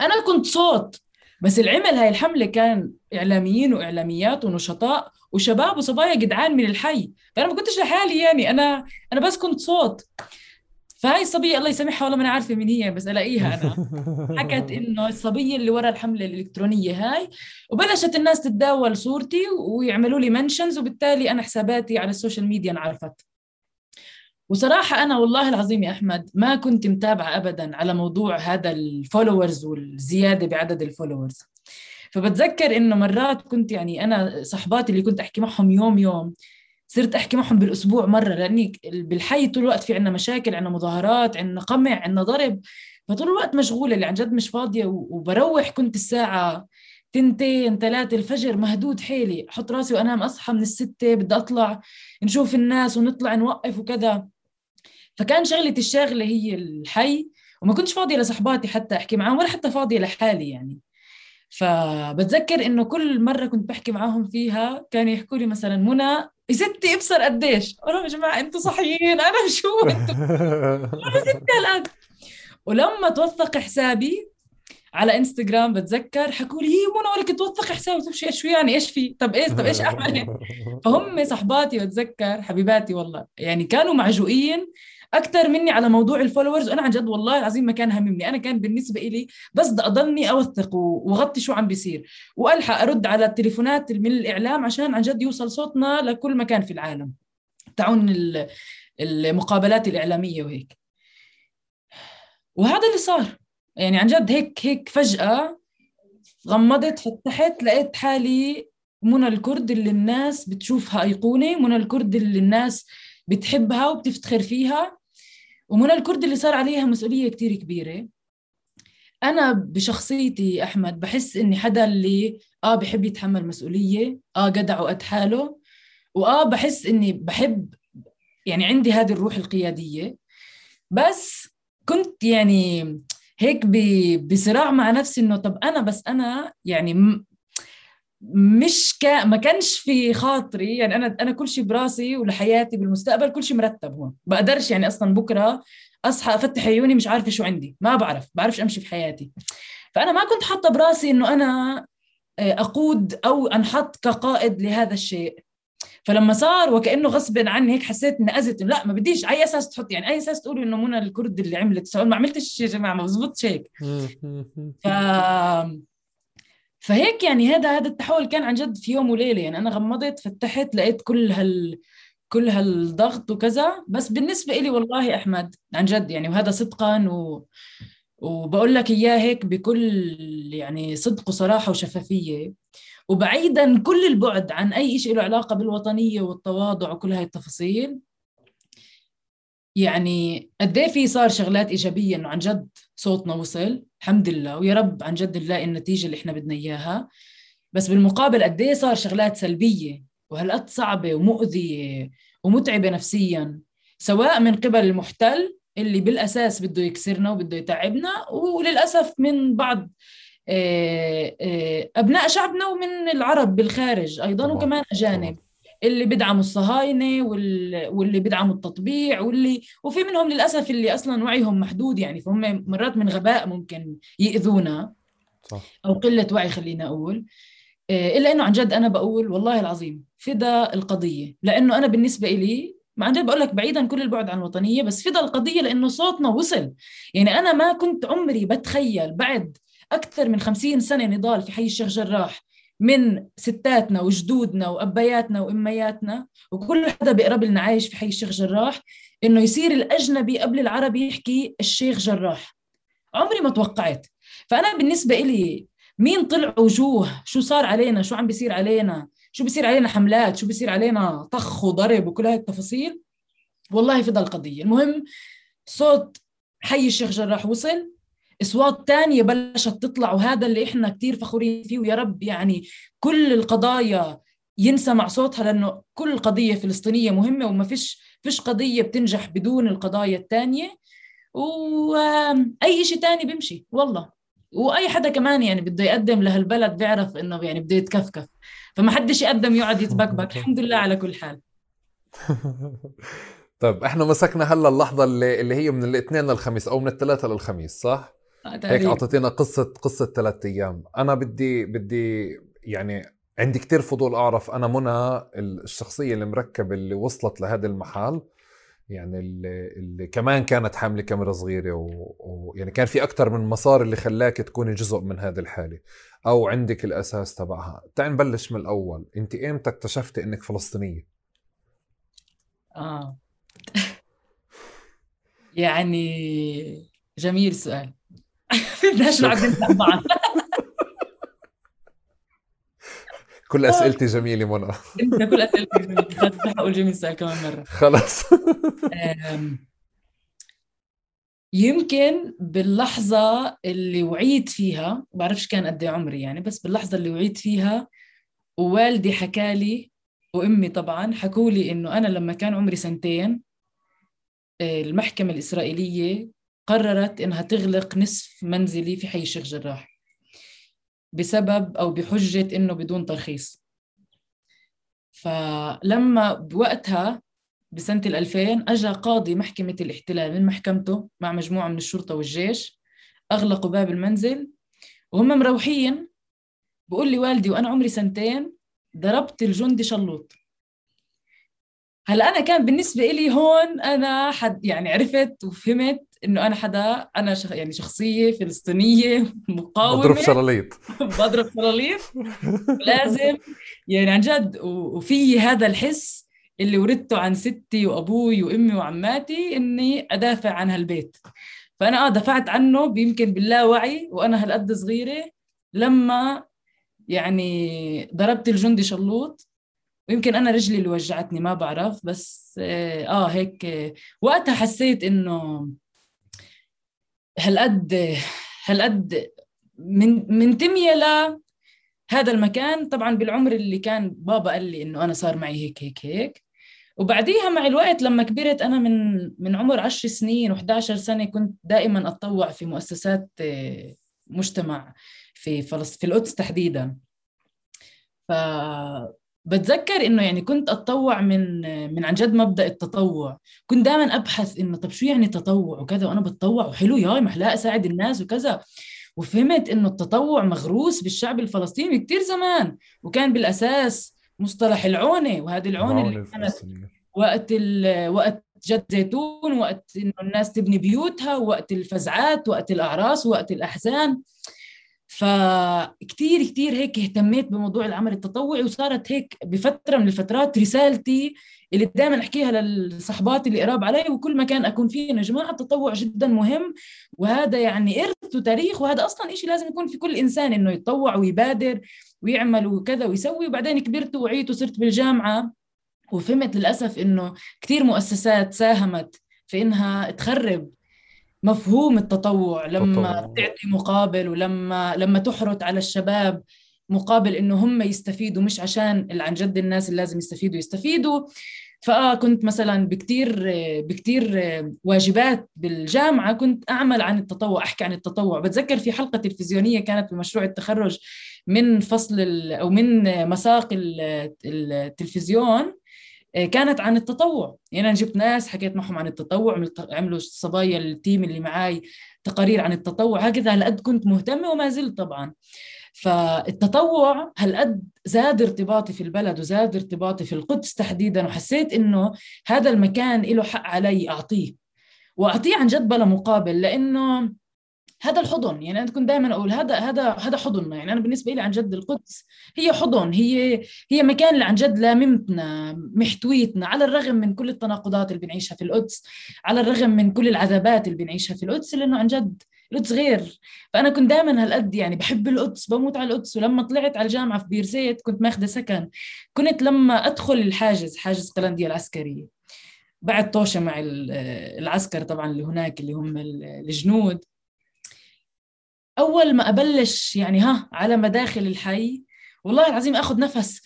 أنا كنت صوت. بس العمل هاي الحملة كان إعلاميين وإعلاميات ونشطاء وشباب وصبايا جدعان من الحي. فأنا ما كنتش لحالي يعني. أنا أنا بس كنت صوت. فهاي الصبية الله يسامحها والله ما أنا عارفة مين هي بس ألاقيها أنا. حكت إنه الصبية اللي ورا الحملة الإلكترونية هاي وبلشت الناس تتداول صورتي ويعملوا لي mentions وبالتالي أنا حساباتي على ال social media انعرفت. وصراحة أنا والله العظيم يا أحمد ما كنت متابعة أبدا على موضوع هذا ال followers والزيادة بعدد ال followers. فبتذكر إنه مرات كنت يعني أنا صحباتي اللي كنت أحكي معهم يوم يوم صرت أحكي معهم بالأسبوع مرة لأني بالحي طول الوقت في عندنا مشاكل عندنا مظاهرات عندنا قمع عندنا ضرب. فطول الوقت مشغولة اللي عن جد مش فاضية وبروح كنت الساعة تنتين ثلاثة الفجر مهدود حيلي. أحط راسي وأنام أصحى من الستة بدي أطلع نشوف الناس ونطلع نوقف وكذا. فكان شغلتي الشاغلة هي الحي وما كنتش فاضية لصحباتي حتى أحكي معهم ولا حتى فاضية لحالي يعني. فبتذكر إنه كل مرة كنت بحكي معاهم فيها كانوا يحكوا لي مثلا منى يا ستي ابصر قديش. أنا يا جماعة أنتوا صحيين أنا شو أنا ستي الان ولما توثق حسابي على إنستغرام بتذكر حكوا لي هي منى ولك توثق حسابي. طب شو يعني؟ إيش في؟ طب إيش طب إيش أعمل؟ فهم صحباتي بتذكر حبيباتي والله يعني كانوا معجوقين أكثر مني على موضوع ال followers وأنا عن جد والله العظيم ما كان هممني. أنا كان بالنسبة لي بس بدي اضلني أوثق وغطي شو عم بيصير. وألحق أرد على التليفونات من الإعلام عشان عن جد يوصل صوتنا لكل مكان في العالم. تعون المقابلات الإعلامية وهيك. وهذا اللي صار. يعني عن جد هيك هيك فجأة غمضت فتحت لقيت حالي منى الكرد اللي الناس بتشوفها أيقونة منى الكرد اللي الناس بتحبها وبتفتخر فيها. ومنى الكرد اللي صار عليها مسؤولية كتير كبيرة. أنا بشخصيتي أحمد بحس إني حدا اللي آه بحب يتحمل مسؤولية آه جدع وقد حاله وآه بحس إني بحب يعني عندي هذه الروح القيادية. بس كنت يعني هيك بصراع مع نفسي إنه طب أنا بس أنا يعني مش كا ما كانش في خاطري يعني أنا أنا كل شيء براسي ولحياتي بالمستقبل كل شيء مرتب هون. بقدرش يعني أصلا بكرة أصحى أفتح عيوني مش عارفة شو عندي. ما بعرف بعرفش أمشي في حياتي. فأنا ما كنت حاطة براسي إنه أنا آه، أقود أو أنحط كقائد لهذا الشيء. فلما صار وكأنه غصب عني هيك حسيت إني أذت لا ما بديش. أي أساس تحط يعني أي أساس تقولوا إنه منى الكرد اللي عملت. ما عملتش يا جماعة ما بزبطش هيك. ف فهيك يعني هذا هذا التحول كان عن جد في يوم وليلة. يعني أنا غمضت فتحت لقيت كل هال كل هالضغط وكذا. بس بالنسبة لي والله أحمد عن جد يعني وهذا صدقا و وبقول لك إياه هيك بكل يعني صدق وصراحة وشفافية. وبعيدا كل البعد عن أي شيء له علاقة بالوطنية والتواضع وكل هاي التفاصيل يعني قد إيه في صار شغلات إيجابية إنه عن جد صوتنا وصل الحمد لله. ويا رب عن جد نلاقي النتيجة اللي إحنا بدنا إياها. بس بالمقابل قد إيه صار شغلات سلبية وهالقد صعبة ومؤذية ومتعبة نفسيا سواء من قبل المحتل اللي بالأساس بده يكسرنا وبده يتعبنا وللأسف من بعض آه، آه، أبناء شعبنا ومن العرب بالخارج أيضا. وكمان أجانب. اللي بيدعموا الصهاينة واللي بيدعموا التطبيع واللي وفي منهم للأسف اللي أصلا وعيهم محدود يعني فهم مرات من غباء ممكن يأذونا صح. أو قلة وعي خلينا أقول آه، إلا إنه عن جد أنا بقول والله العظيم فدا القضية لأنه أنا بالنسبة لي ما عن جد بقول لك بعيدا كل البعد عن الوطنية بس فدا القضية لأنه صوتنا وصل يعني أنا ما كنت عمري بتخيل بعد أكثر من خمسين سنة نضال في حي الشيخ جراح من ستاتنا وجدودنا وأبياتنا وأمياتنا وكل حدا بيقرب لنا عايش في حي الشيخ جراح إنه يصير الأجنبي قبل العربي يحكي الشيخ جراح. عمري ما توقعت. فأنا بالنسبة إلي مين طلع وجوه؟ شو صار علينا؟ شو عم بيصير علينا؟ شو بيصير علينا حملات؟ شو بيصير علينا طخ وضرب وكل هاي التفاصيل؟ والله فضل القضية المهم صوت حي الشيخ جراح وصل. اصوات تانية بلشت تطلع وهذا اللي إحنا كثير فخورين فيه. ويا رب يعني كل القضايا ينسمع صوتها لأنه كل قضية فلسطينية مهمة وما فيش فيش قضية بتنجح بدون القضايا الثانية وأي شيء ثاني بيمشي والله. وأي حدا كمان يعني بده يقدم لهالبلد بيعرف إنه يعني بده يتكفكف. فما حدش يقدم يقعد يتبكبك. الحمد لله على كل حال. طيب إحنا مسكنا هلا اللحظة اللي, اللي هي من الاثنين للخميس أو من الثلاثة للخميس صح؟ هيك أعطيتينا قصة قصة ثلاث أيام. أنا بدي بدي يعني عندي كتير فضول أعرف أنا منى الشخصية المركبة اللي وصلت لهذا المحل يعني اللي, اللي كمان كانت حاملة كاميرا صغيرة ويعني و... يعني كان في أكثر من مسار اللي خلاك تكوني جزء من هذه الحالة أو عندك الأساس تبعها. تعال نبلش من الأول. أنت إمتى اكتشفتي إنك فلسطينية؟ آه. يعني جميل سؤال. بدناش نقعد بعض. كل أسئلتي جميلة منى. إنت كل أسئلتك جميلة. رح أقول جميل سؤال كمان مرة. خلص. يمكن باللحظة اللي وعيت فيها بعرفش كان قد إيه عمري يعني بس باللحظة اللي وعيت فيها ووالدي حكالي وأمي طبعا حكوا لي إنه أنا لما كان عمري سنتين آه، المحكمة الإسرائيلية قررت إنها تغلق نصف منزلي في حي الشيخ جراح بسبب أو بحجة إنه بدون ترخيص. فلما بوقتها بسنة 2000 أجا قاضي محكمة الاحتلال من محكمته مع مجموعة من الشرطة والجيش أغلقوا باب المنزل وهم مروحين. بقول لي والدي وأنا عمري سنتين ضربت الجندي شلوط. هلا أنا كان بالنسبة لي هون أنا حد يعني عرفت وفهمت إنه أنا حدا أنا شخ يعني شخصية فلسطينية مقاومة. بضرب شلاليط بضرب شلاليط لازم. يعني عن جد وفي هذا الحس اللي ورثته عن ستي وأبوي وأمي وعماتي إني أدافع عن هالبيت. فأنا آه دفعت عنه يمكن باللاوعي وأنا هالقد صغيرة لما يعني ضربت الجندي شلوط. ويمكن أنا رجلي اللي وجعتني ما بعرف بس آه, آه هيك وقتها حسيت إنه هالقد هالقد من منتميه لهذا المكان. طبعا بالعمر اللي كان بابا قال لي إنه أنا صار معي هيك هيك هيك. وبعديها مع الوقت لما كبرت أنا من من عمر 10 سنين و11 سنة كنت دائما أتطوع في مؤسسات آه، مجتمع في فلسطين في القدس تحديدا. ف بتذكر إنه يعني كنت أتطوع من من عن جد مبدأ التطوع. كنت دائما أبحث إنه طب شو يعني تطوع وكذا وأنا بتطوع وحلو ياي محلاقه أساعد الناس وكذا. وفهمت إنه التطوع مغروس بالشعب الفلسطيني كثير زمان وكان بالأساس مصطلح العونة وهذه العونة اللي كانت وقت وقت جد زيتون وقت إنه الناس تبني بيوتها وقت الفزعات وقت الأعراس وقت الأحزان. فكتير كتير هيك اهتميت بموضوع العمل التطوعي وصارت هيك بفترة من الفترات رسالتي اللي دائما أحكيها للصحبات اللي قراب علي وكل مكان أكون فيه يا جماعة التطوع جدا مهم وهذا يعني إرث وتاريخ وهذا أصلا شيء لازم يكون في كل إنسان إنه يتطوع ويبادر ويعمل وكذا ويسوي. وبعدين كبرت وعيت وصرت بالجامعة وفهمت للأسف إنه كثير مؤسسات ساهمت في إنها تخرب مفهوم التطوع لما تطوع. تعطي مقابل ولما لما تحرط على الشباب مقابل إنه هم يستفيدوا مش عشان عن جد الناس اللي لازم يستفيدوا يستفيدوا. فكنت مثلا بكتير بكتير واجبات بالجامعة كنت أعمل عن التطوع أحكي عن التطوع. بتذكر في حلقة تلفزيونية كانت بمشروع التخرج من فصل أو من مساق التلفزيون. كانت عن التطوع. يعني أنا جبت ناس حكيت معهم عن التطوع عملوا صبايا التيم اللي معاي تقارير عن التطوع. هكذا هالقد كنت مهتمة وما زلت طبعا. فالتطوع هالقد زاد ارتباطي في البلد وزاد ارتباطي في القدس تحديدا وحسيت إنه هذا المكان له حق علي أعطيه. وأعطيه عن جد بلا مقابل لأنه هذا الحضن يعني أنا كنت دائما أقول هذا هذا هذا حضننا يعني أنا بالنسبة لي عن جد القدس هي حضن هي هي مكان اللي عن جد لاممتنا محتويتنا على الرغم من كل التناقضات اللي بنعيشها في القدس على الرغم من كل العذابات اللي بنعيشها في القدس لأنه عن جد القدس غير. فأنا كنت دائما هالقد يعني بحب القدس بموت على القدس. ولما طلعت على الجامعة في بيرزيت كنت ماخذة سكن. كنت لما أدخل الحاجز حاجز قلنديا العسكري بعد طوشة مع العسكر طبعا اللي هناك اللي هم الجنود. أول ما أبلش يعني ها على مداخل الحي والله العظيم آخذ نفس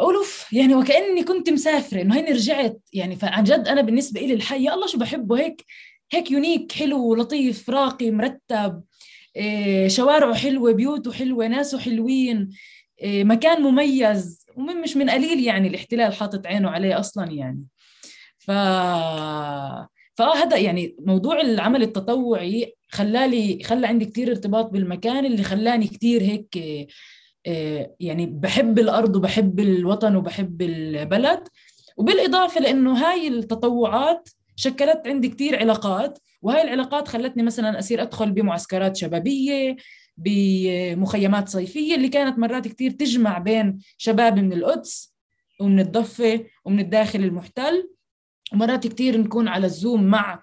أقول أوف يعني وكأني كنت مسافرة إنه هيني رجعت يعني فعن جد أنا بالنسبة لي الحي يا الله شو بحبه هيك هيك يونيك حلو لطيف راقي مرتب إيه شوارعه حلوة بيوته حلوة ناسه حلوين إيه مكان مميز ومش من قليل يعني الاحتلال حاطط عينه عليه أصلا يعني. ف فهذا يعني موضوع العمل التطوعي خلالي خلى عندي كثير ارتباط بالمكان اللي خلاني كثير هيك آه، يعني بحب الأرض وبحب الوطن وبحب البلد. وبالإضافة لأنه هاي التطوعات شكلت عندي كثير علاقات وهاي العلاقات خلتني مثلا أصير أدخل بمعسكرات شبابية بمخيمات صيفية اللي كانت مرات كثير تجمع بين شباب من القدس ومن الضفة ومن الداخل المحتل. ومرات كثير نكون على الزوم مع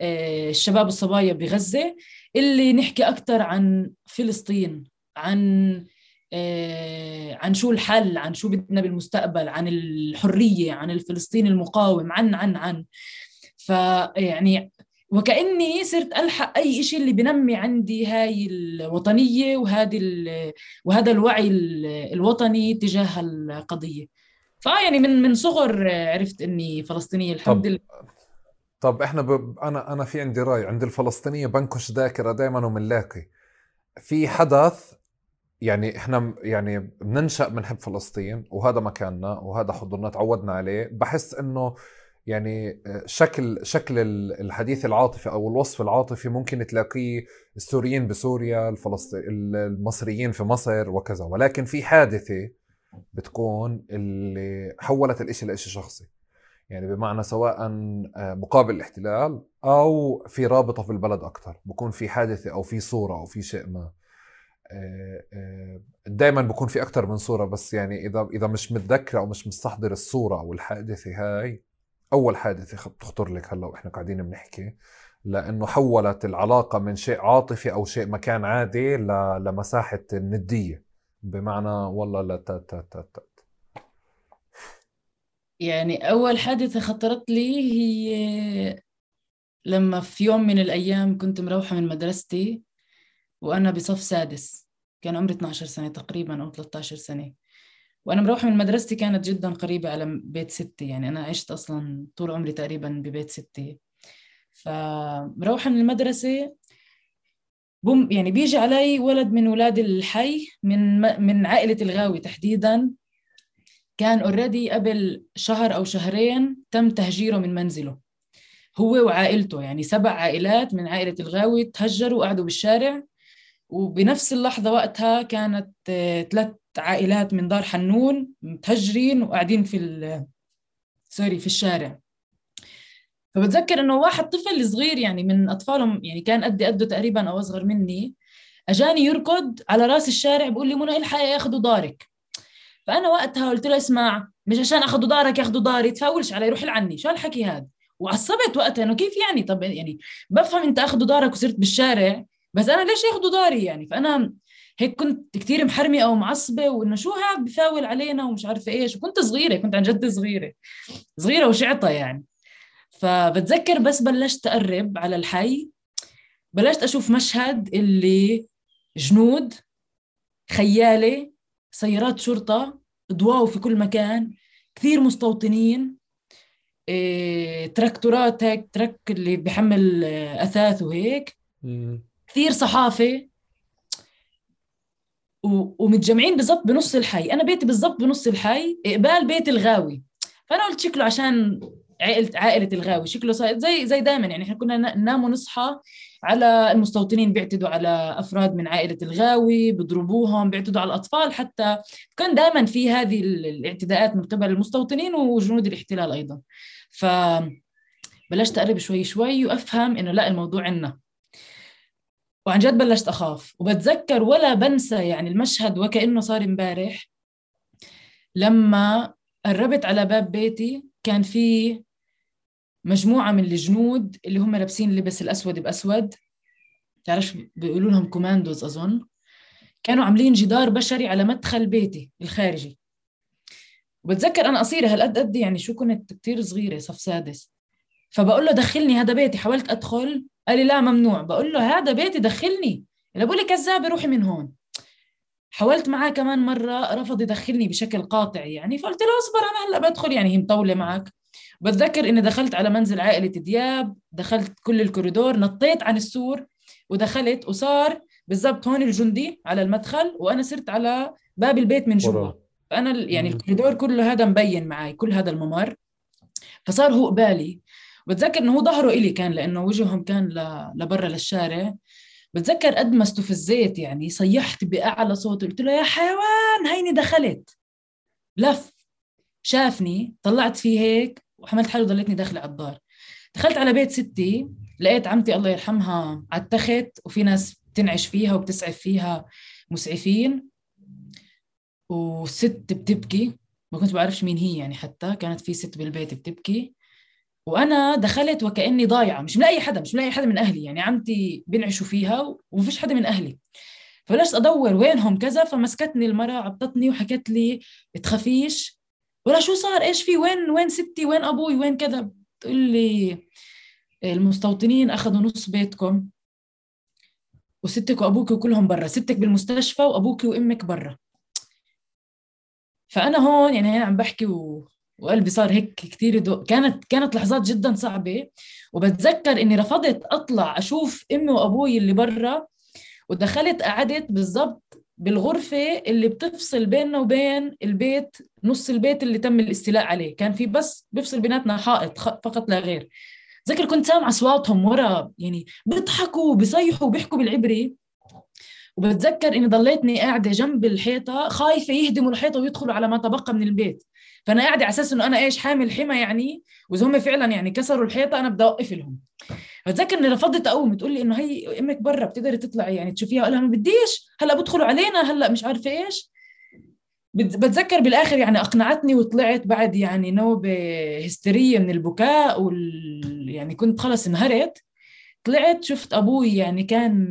الشباب الصبايا بغزة اللي نحكي أكثر عن فلسطين عن آه، عن شو الحل عن شو بدنا بالمستقبل عن الحرية عن الفلسطيني المقاوم عن عن عن. فيعني وكأني صرت ألحق أي شيء اللي بنمي عندي هاي الوطنية وهذه وهذا الوعي الوطني تجاه القضية فيعني من من صغر عرفت إني فلسطينية الحمد لله. طب إحنا ب... أنا أنا في عندي رأي. عند الفلسطينية بنكش ذاكرة دائما ومنلاقي. في حدث يعني إحنا يعني بننشأ بنحب فلسطين وهذا مكاننا وهذا حضورنا تعودنا عليه. بحس إنه يعني شكل شكل الحديث العاطفي أو الوصف العاطفي ممكن تلاقيه السوريين بسوريا الفلسطين المصريين في مصر وكذا. ولكن في حادثة بتكون اللي حولت الإشي لإشي شخصي. يعني بمعنى سواء آه، مقابل الاحتلال أو في رابطة في البلد أكثر بكون في حادثة أو في صورة أو في شيء ما. آه، آه، دائما بكون في أكثر من صورة بس يعني إذا إذا مش متذكرة أو مش مستحضر الصورة أو الحادثة هاي أول حادثة بتخطر لك هلأ وإحنا قاعدين بنحكي لأنه حولت العلاقة من شيء عاطفي أو شيء مكان عادي لمساحة الندية. بمعنى والله لا تا تا تا تا يعني أول حادثة خطرت لي هي لما في يوم من الأيام كنت مروحة من مدرستي وأنا بصف سادس. كان عمري 12 سنة تقريبا أو 13 سنة. وأنا مروحة من مدرستي كانت جدا قريبة على بيت ستي. يعني أنا عشت أصلا طول عمري تقريبا ببيت ستي. فمروحة من المدرسة بوم يعني بيجي علي ولد من ولاد الحي من من عائلة الغاوي تحديدا. كان already قبل شهر أو شهرين تم تهجيره من منزله. هو وعائلته يعني سبع عائلات من عائلة الغاوي تهجروا وقعدوا بالشارع. وبنفس اللحظة وقتها كانت ثلاث عائلات من دار حنون متهجرين وقاعدين في سوري في الشارع. فبتذكر إنه واحد طفل صغير يعني من أطفالهم يعني كان قدي قده تقريبا أو أصغر مني أجاني يركض على رأس الشارع بيقول لي منى إلحق ياخذوا دارك؟ فأنا وقتها قلت له اسمع مش عشان أخذوا دارك ياخذوا داري تفاولش علي روح لعني شو الحكي هذا وعصبت وقتها إنه كيف يعني؟ طب يعني بفهم إنت أخذوا دارك وصرت بالشارع بس أنا ليش ياخذوا داري يعني؟ فأنا هيك كنت كثير محرمة أو معصبة وإنه شو هاد بفاول علينا ومش عارفة إيش؟ وكنت صغيرة كنت عن جد صغيرة صغيرة وشعطة يعني. فبتذكر بس بلشت أقرب على الحي بلشت أشوف مشهد اللي جنود خيالة سيارات شرطة ضواو في كل مكان كثير مستوطنين إيه، تراكتورات هيك ترك اللي بحمل أثاث وهيك. كثير صحافة. ومتجمعين بالضبط بنص الحي. أنا بيتي بالضبط بنص الحي قبال بيت الغاوي. فأنا قلت شكله عشان عائله عائلة الغاوي. شكله زي زي دائما يعني إحنا كنا ننام ونصحى. على المستوطنين بيعتدوا على أفراد من عائلة الغاوي بيضربوهم بيعتدوا على الأطفال حتى كان دائما في هذه الاعتداءات من قبل المستوطنين وجنود الاحتلال أيضا. ف بلشت أقرب شوي شوي وأفهم إنه لا الموضوع عندنا وعن جد بلشت أخاف. وبتذكر ولا بنسى يعني المشهد وكأنه صار امبارح لما قربت على باب بيتي كان في مجموعة من الجنود اللي هم لابسين اللبس الأسود بأسود. تعرفش بيقولوا لهم كوماندوز أظن. كانوا عاملين جدار بشري على مدخل بيتي الخارجي. وبتذكر أنا قصيرة هالقد قد يعني شو كنت كثير صغيرة صف سادس. فبقول له دخلني هذا بيتي حاولت أدخل. قال لي لا ممنوع. بقول له هذا بيتي دخلني. بقول لي كذابه روحي من هون. حاولت معاه كمان مرة رفض يدخلني بشكل قاطع يعني. فقلت له اصبر أنا هلأ بدخل يعني هي مطولة معك. بتذكر إني دخلت على منزل عائلة دياب دخلت كل الكوريدور نطيت عن السور ودخلت وصار بالضبط هون الجندي على المدخل وأنا صرت على باب البيت من جوا. فأنا يعني الكوريدور كله هذا مبين معي كل هذا الممر. فصار هو قبالي بتذكر إنه هو ظهره إلي كان لأنه وجههم كان لبرا للشارع. بتذكر قد ما استفزيت يعني صيحت بأعلى صوت قلت له يا حيوان هيني دخلت. لف. شافني طلعت فيه هيك وحملت حالي وضليتني داخلة على الدار. دخلت على بيت ستي لقيت عمتي الله يرحمها على التخت وفي ناس بتنعش فيها وبتسعف فيها مسعفين. وست بتبكي ما كنت بعرفش مين هي يعني حتى كانت في ست بالبيت بتبكي. وأنا دخلت وكأني ضايعة مش ملاقي حدا مش ملاقي حدا من أهلي يعني عمتي بينعشوا فيها ومفيش حدا من أهلي. فبلشت أدور وينهم كذا فمسكتني المرأة عبطتني وحكت لي تخافيش ولا شو صار؟ إيش في؟ وين وين ستي؟ وين أبوي؟ وين كذا؟ بتقول لي المستوطنين أخذوا نص بيتكم وستك وأبوك وكلهم برا. ستك بالمستشفى وأبوك وأمك برا. فأنا هون يعني عم بحكي و... وقلبي صار هيك كثير دو... كانت كانت لحظات جدا صعبة. وبتذكر إني رفضت أطلع أشوف أمي وأبوي اللي برا ودخلت قعدت بالضبط بالغرفة اللي بتفصل بيننا وبين البيت نص البيت اللي تم الاستيلاء عليه. كان في بس بيفصل بيناتنا حائط فقط لا غير. ذكر كنت سامع أصواتهم ورا يعني بيضحكوا وبيصيحوا وبيحكوا بالعبري. وبتذكر إني ضليتني قاعدة جنب الحيطة خايفة يهدموا الحيطة ويدخلوا على ما تبقى من البيت. فأنا قاعدة على أساس إنه أنا إيش حامل حمى يعني؟ وإذا هم فعلا يعني كسروا الحيطة أنا بدي أوقف لهم. بتذكر اني رفضت اقوم تقول لي إنه هي أمك برا بتقدري تطلعي يعني تشوفيها لها ما بديش هلأ بدخلوا علينا هلأ مش عارفة إيش. بتذكر بالآخر يعني أقنعتني وطلعت بعد يعني نوبة هستيرية من البكاء وال يعني كنت خلص انهرت. طلعت شفت أبوي يعني كان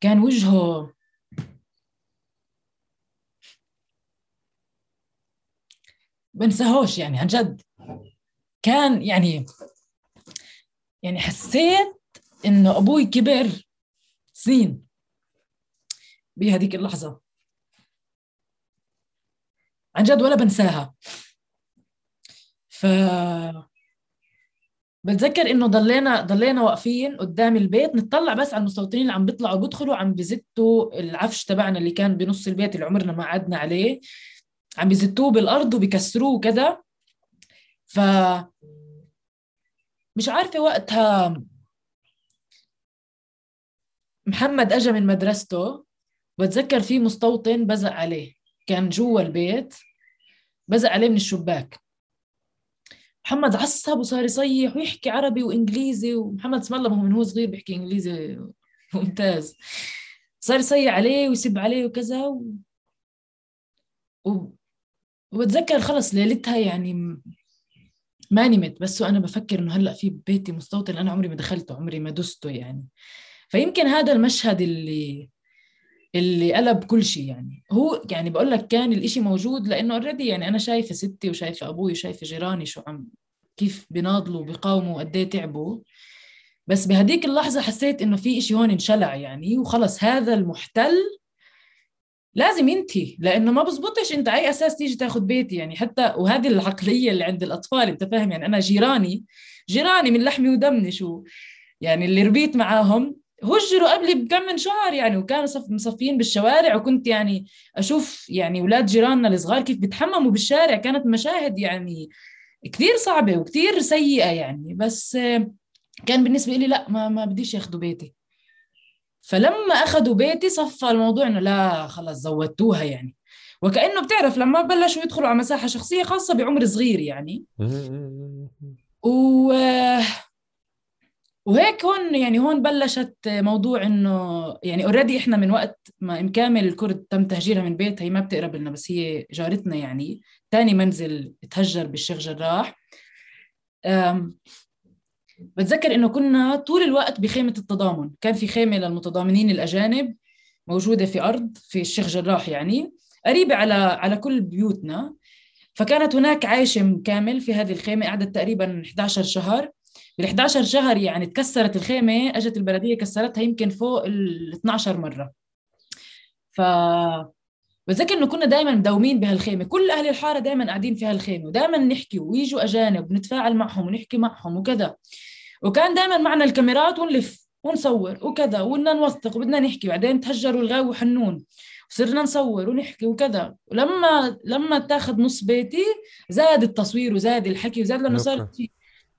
كان وجهه بنساهوش يعني عن جد. كان يعني يعني حسيت انه أبوي كبر سنين. بهذيك اللحظة. عن جد ولا بنساها. ف بتذكر إنه ضلينا ضلينا واقفين قدام البيت نطلع بس على المستوطنين اللي عم بيطلعوا بيدخلوا عم بزتوا العفش تبعنا اللي كان بنص البيت اللي عمرنا ما قعدنا عليه. عم بزتوه بالأرض وبكسروه وكذا. ف مش عارفة وقتها محمد اجى من مدرسته بتذكر في مستوطن بزق عليه كان جوا البيت بزق عليه من الشباك. محمد عصب وصار يصيح ويحكي عربي وإنجليزي ومحمد اسم الله من هو صغير بيحكي إنجليزي ممتاز. صار يصيح عليه ويسب عليه وكذا و... و... وبتذكر خلص ليلتها يعني ما نمت بس وأنا بفكر إنه هلأ في بيتي مستوطن أنا عمري ما دخلته عمري ما دسته يعني. فيمكن هذا المشهد اللي اللي قلب كل شيء يعني. هو يعني بقول لك كان الإشي موجود لأنه اوريدي يعني أنا شايفة ستي وشايفة أبوي وشايفة جيراني شو عم كيف بيناضلوا وبيقاوموا وقد إيه تعبوا. بس بهديك اللحظة حسيت إنه في إشي هون انشلع يعني وخلص هذا المحتل لازم ينتهي لأنه ما بزبطش انت أي أساس تيجي تاخذ بيتي يعني. حتى وهذه العقلية اللي عند الأطفال أنت فاهم؟ يعني أنا جيراني جيراني من لحمي ودمي شو؟ يعني اللي ربيت معاهم هجروا قبلي بكم من شهر يعني وكانوا صف مصفين بالشوارع وكنت يعني أشوف يعني أولاد جيراننا الصغار كيف بيتحمموا بالشارع. كانت مشاهد يعني كثير صعبة وكثير سيئة يعني. بس كان بالنسبة لي لا ما ما بديش ياخذوا بيتي. فلما اخذوا بيتي صفى الموضوع إنه لا خلص زودتوها يعني. وكأنه بتعرف لما بلشوا يدخلوا على مساحة شخصية خاصة بعمر صغير يعني. و وهيك هون يعني هون بلشت موضوع إنه يعني already إحنا من وقت ما ام كامل الكرد تم تهجيرها من بيتها هي ما بتقرب لنا بس هي جارتنا يعني. ثاني منزل تهجر بالشيخ جراح. بتذكر إنه كنا طول الوقت بخيمة التضامن. كان في خيمة للمتضامنين الأجانب موجودة في أرض في الشيخ جراح يعني قريبة على على كل بيوتنا. فكانت هناك عايشة كامل في هذه الخيمة قعدت تقريبا 11 شهر. بال 11 شهر يعني تكسرت الخيمة إجت البلدية كسرتها يمكن فوق ال 12 مرة. ف بتذكر إنه كنا دائما مداومين بهالخيمة. كل أهل الحارة دائما قاعدين في هالخيمة ودائما نحكي ويجوا أجانب ونتفاعل معهم ونحكي معهم وكذا. وكان دائما معنا الكاميرات ونلف ونصور وكذا وبدنا نوثق وبدنا نحكي بعدين تهجروا الغاوي وحنون. وصرنا نصور ونحكي وكذا. ولما لما تاخذ نص بيتي زاد التصوير وزاد الحكي وزاد لأنه صار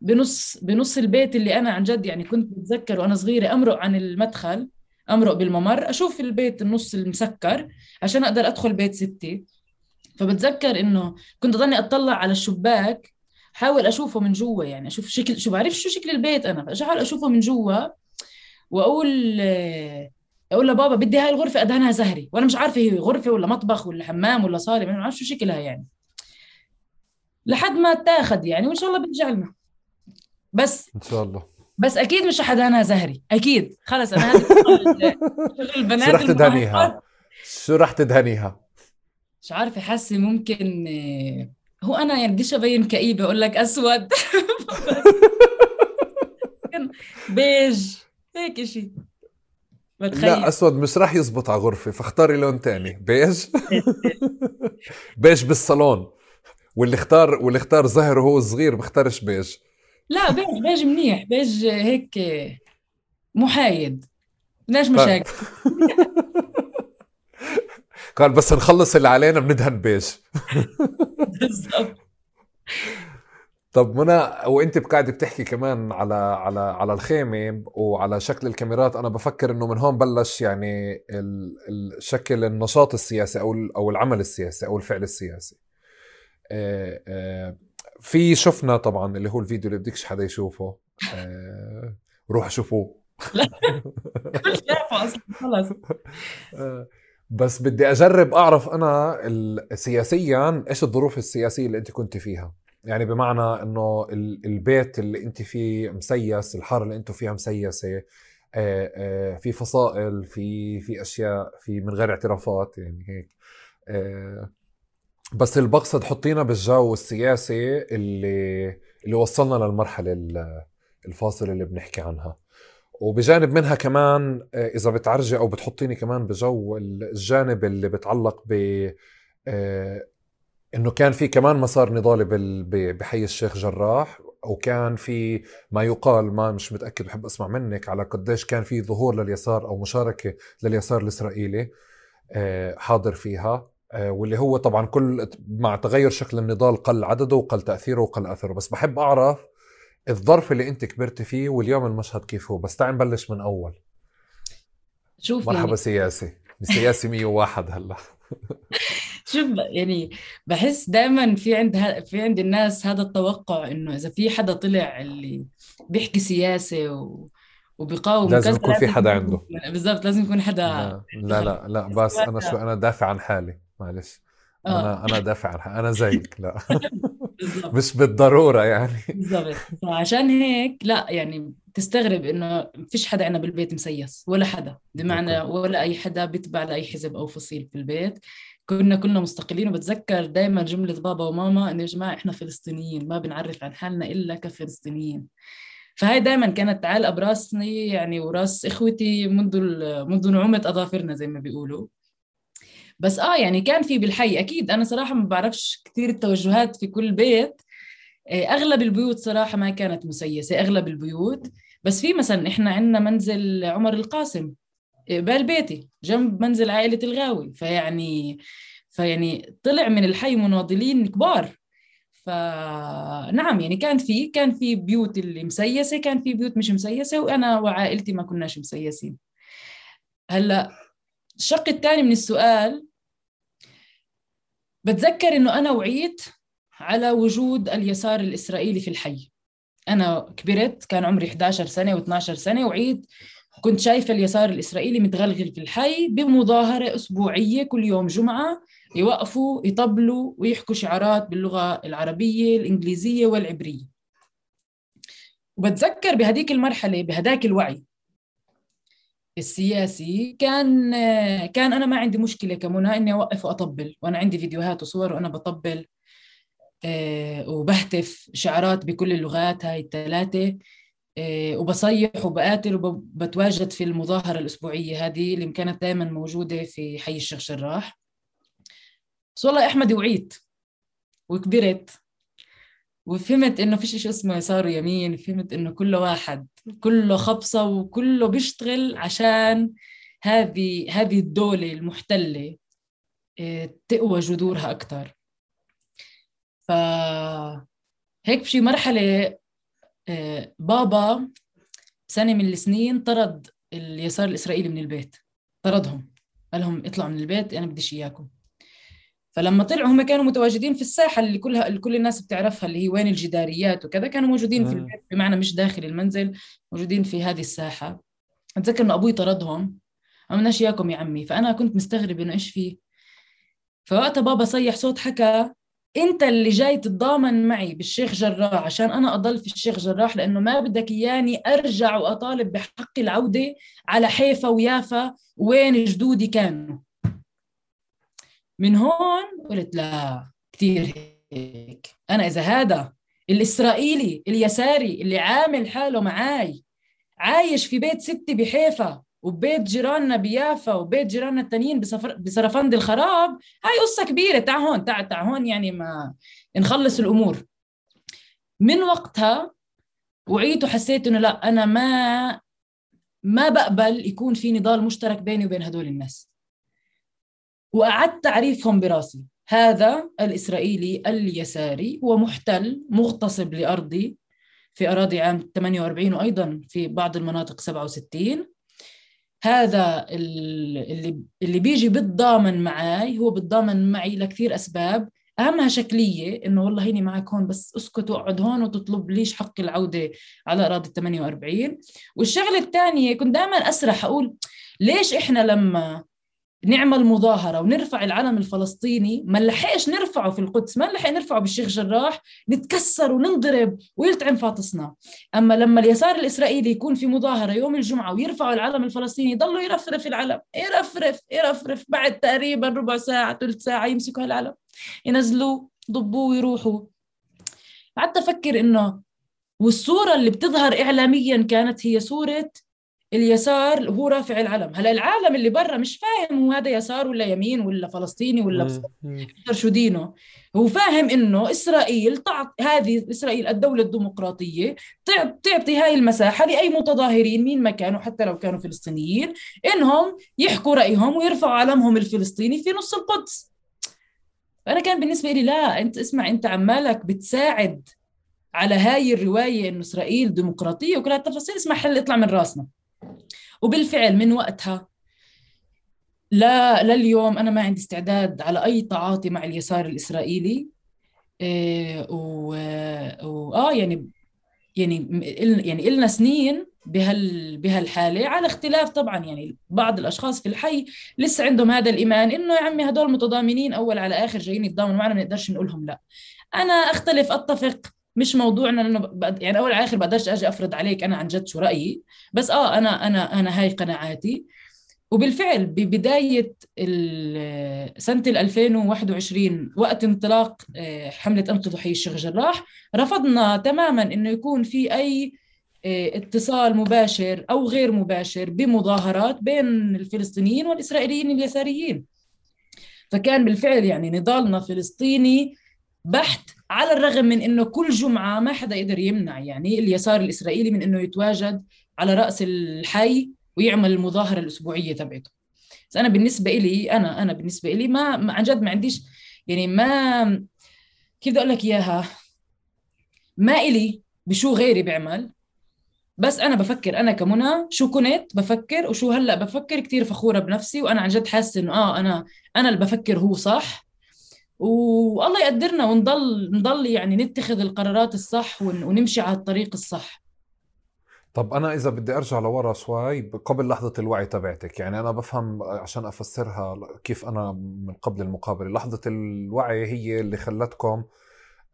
بنص بنص البيت اللي أنا عن جد يعني كنت بتذكر وأنا صغيرة أمرق عن المدخل أمرق بالممر أشوف البيت النص المسكر عشان أقدر أدخل بيت ستي. فبتذكر إنه كنت ضلني أطلع على الشباك حاول أشوفه من جوا يعني أشوف شكل شو بعرف شو شكل البيت أنا فاحاول أشوفه من جوا وأقول أقول لبابا بدي هاي الغرفة أدهنها زهري وأنا مش عارفة هي غرفة ولا مطبخ ولا حمام ولا صالة ما بعرف شو شكلها يعني. لحد ما تاخذ يعني وإن شاء الله بترجع لنا. بس إن شاء الله. بس أكيد مش رح أدهنها زهري أكيد. خلص أنا هذه البنات شو رح تدهنيها؟ شو رح تدهنيها؟ مش عارفة حاسة ممكن هو أنا يعني بديش أبين كئيبه أقول لك أسود. بيج هيك شيء بتخيل. لا أسود مش راح يزبط على غرفة فاختاري لون تاني. بيج؟ بيج بالصالون. واللي اختار واللي اختار زهر وهو صغير بختارش بيج. لا بيج بيج منيح. بيج هيك محايد. ليش. مشاكل قال بس نخلص اللي علينا بندهن بيج بالضبط طب منى وأنت قاعدة بتحكي كمان على على على الخيمة وعلى شكل الكاميرات أنا بفكر إنه من هون بلش يعني الشكل النشاط السياسي أو أو العمل السياسي أو الفعل السياسي. آه، آه، في شفنا طبعا اللي هو الفيديو اللي بدكش حدا يشوفه. آه، روح شوفوه. لا. خلص بس بدي أجرب أعرف أنا سياسيا إيش الظروف السياسية اللي أنت كنت فيها؟ يعني بمعنى إنه البيت اللي أنت فيه مسيس الحارة اللي أنتم فيها مسيسة في فصائل في في أشياء في من غير اعترافات يعني هيك بس اللي بقصد حطينا بالجو السياسي اللي اللي وصلنا للمرحلة الفاصله اللي بنحكي عنها. وبجانب منها كمان آه، إذا بتعرجي أو بتحطيني كمان بجو الجانب اللي بتعلق ب آه، إنه كان في كمان مسار نضالي بحي الشيخ جراح وكان في ما يقال ما مش متأكد بحب أسمع منك على قديش كان في ظهور لليسار أو مشاركة لليسار الإسرائيلي آه، حاضر فيها واللي هو طبعا كل مع تغير شكل النضال قل عدده وقل تأثيره وقل أثره. بس بحب أعرف الظرف اللي انت كبرت فيه واليوم المشهد كيف هو بس تعال نبلش من أول. شوف مرحبا يعني... سياسي سياسي 101 هلا. شوف يعني بحس دائما في عند في عند الناس هذا التوقع إنه إذا في حدا طلع اللي بيحكي سياسه و... وبيقاوم لازم يكون في حدا عنده. بالضبط لازم يكون حدا لا لا لا, لا بس أنا شو أنا دافع عن حالي معلش. آه. أنا أنا دافع عن حالي. أنا زيك لا. مش بالضرورة يعني. بالضبط. فعشان هيك لا يعني تستغرب إنه فيش حدا عندنا بالبيت مسيس ولا حدا. بمعنى ولا أي حدا بيتبع لأي حزب أو فصيل في البيت. كنا كلنا مستقلين وبتذكر دائما جملة بابا وماما إنه يا جماعة إحنا فلسطينيين ما بنعرف عن حالنا إلا كفلسطينيين. فهي دائما كانت تعلق براسي يعني وراس إخوتي منذ منذ نعومة أظافرنا زي ما بيقولوا. بس آه يعني كان في بالحي أكيد أنا صراحة ما بعرفش كثير التوجهات في كل بيت. آه، أغلب البيوت صراحة ما كانت مسيسة أغلب البيوت. بس في مثلا إحنا عندنا منزل عمر القاسم آه، بالبيتي جنب منزل عائلة الغاوي. فيعني فيعني طلع من الحي مناضلين كبار. فنعم يعني كان في كان في بيوت اللي مسيسة كان في بيوت مش مسيسة وأنا وعائلتي ما كناش مسيسين. هلأ الشق الثاني من السؤال بتذكر إنه أنا وعيت على وجود اليسار الإسرائيلي في الحي. أنا كبرت كان عمري 11 سنة و12 سنة وعيت. كنت شايفة اليسار الإسرائيلي متغلغل في الحي بمظاهرة أسبوعية كل يوم جمعة يوقفوا يطبلوا ويحكوا شعارات باللغة العربية الإنجليزية والعبرية. وبتذكر بهديك المرحلة بهداك الوعي السياسي كان كان أنا ما عندي مشكلة كمنى إني أوقف وأطبل وأنا عندي فيديوهات وصور وأنا بطبل آه، وبهتف شعارات بكل اللغات هاي الثلاثه آه، وبصيح وبقاتل وبتواجد في المظاهرة الأسبوعية هذه اللي كانت دائما موجودة في حي الشيخ شراح. بس والله أحمد وعيت وكبرت. وفهمت إنه فيش شيء اسمه يسار ويمين فهمت إنه كله واحد كله خبصة وكله بيشتغل عشان هذه هذه الدولة المحتلة آه، تقوى جذورها أكثر ف هيك بشي مرحلة آه، بابا سنة من السنين طرد اليسار الإسرائيلي من البيت طردهم قال لهم اطلعوا من البيت أنا بديش إياكم. فلما طلعوا هم كانوا متواجدين في الساحة اللي كلها اللي كل الناس بتعرفها اللي هي وين الجداريات وكذا كانوا موجودين في البيت بمعنى مش داخل المنزل موجودين في هذه الساحة. أتذكر إنه أبوي طردهم ما اياكم يا عمي. فأنا كنت مستغرب إنه إيش في. فوقتها بابا صيح صوت حكى أنت اللي جاي تتضامن معي بالشيخ جراح عشان أنا أضل في الشيخ جراح لأنه ما بدك إياني أرجع وأطالب بحق العودة على حيفا ويافا وين جدودي كانوا. من هون قلت لا كثير هيك. أنا إذا هذا الإسرائيلي اليساري اللي عامل حاله معاي عايش في بيت ستي بحيفا وبيت جيراننا بيافا وبيت جيراننا التانيين بسرفند الخراب هاي قصة كبيرة. تاع هون تاع تاع هون يعني ما نخلص الأمور. من وقتها وعيت وحسيت إنه لا أنا ما ما بقبل يكون في نضال مشترك بيني وبين هدول الناس. وأعدت تعريفهم براسي. هذا الإسرائيلي اليساري هو محتل مغتصب لأرضي في أراضي عام 48 وأيضا في بعض المناطق 67 هذا اللي اللي بيجي بتضامن معي هو بتضامن معي لكثير أسباب. أهمها شكلية إنه والله هيني معك هون بس اسكت واقعد هون وتطلب ليش حق العودة على أراضي 48 والشغلة الثانية كنت دائما أسرح أقول ليش إحنا لما نعمل مظاهرة ونرفع العلم الفلسطيني ما نلحقش نرفعه في القدس ما نلحق نرفعه بالشيخ جراح نتكسر وننضرب ويلتعن فاطسنا. أما لما اليسار الإسرائيلي يكون في مظاهرة يوم الجمعة ويرفعوا العلم الفلسطيني يضلوا يرفرف العلم يرفرف يرفرف بعد تقريبا ربع ساعة ثلث ساعة يمسكوا العلم ينزلوه ضبوه ويروحوا. قعدت أفكر إنه والصورة اللي بتظهر إعلاميا كانت هي صورة اليسار هو رافع العلم. هلا العالم اللي برا مش فاهم هو هذا يسار ولا يمين ولا فلسطيني ولا شو دينه. هو فاهم إنه إسرائيل تعط هذه إسرائيل الدولة الديمقراطية تعطي هاي المساحة لأي متظاهرين مين ما كانوا حتى لو كانوا فلسطينيين إنهم يحكوا رأيهم ويرفعوا علمهم الفلسطيني في نص القدس. أنا كان بالنسبة لي لا أنت اسمع أنت عمالك بتساعد على هاي الرواية إنه إسرائيل ديمقراطية وكل هالتفاصيل اسمع حل اطلع من راسنا. وبالفعل من وقتها لا لليوم أنا ما عندي استعداد على أي تعاطي مع اليسار الإسرائيلي. إيه و... آه يعني يعني يعني إلنا سنين بهال بهالحالة على اختلاف طبعا يعني بعض الأشخاص في الحي لسه عندهم هذا الإيمان إنه يا عمي هدول متضامنين أول على آخر جايين يتضامنوا معنا ما نقدرش نقول لهم لا. أنا أختلف أتفق مش موضوعنا لأنه يعني أول على آخر بقدرش أجي أفرض عليك أنا عن جد شو رأيي. بس آه أنا أنا أنا هاي قناعاتي. وبالفعل ببداية سنة 2021 وقت انطلاق آه، حملة أنقذوا حي الشيخ جراح رفضنا تماما أنه يكون في أي آه، اتصال مباشر أو غير مباشر بمظاهرات بين الفلسطينيين والإسرائيليين اليساريين. فكان بالفعل يعني نضالنا فلسطيني بحت على الرغم من إنه كل جمعة ما حدا يقدر يمنع يعني اليسار الإسرائيلي من إنه يتواجد على رأس الحي ويعمل المظاهرة الأسبوعية تبعته. بس أنا بالنسبة لي أنا أنا بالنسبة لي ما عن جد ما عنديش يعني ما كيف بدي أقول لك إياها؟ ما إلي بشو غيري بيعمل بس أنا بفكر أنا كمنى شو كنت بفكر وشو هلأ بفكر كثير فخورة بنفسي وأنا عن جد حاسة إنه آه أنا أنا اللي بفكر هو صح. والله يقدرنا ونضل نضل يعني نتخذ القرارات الصح ونمشي على الطريق الصح. طب أنا إذا بدي أرجع لورا شوي قبل لحظة الوعي تبعتك يعني أنا بفهم عشان أفسرها كيف أنا من قبل المقابلة. لحظة الوعي هي اللي خلتكم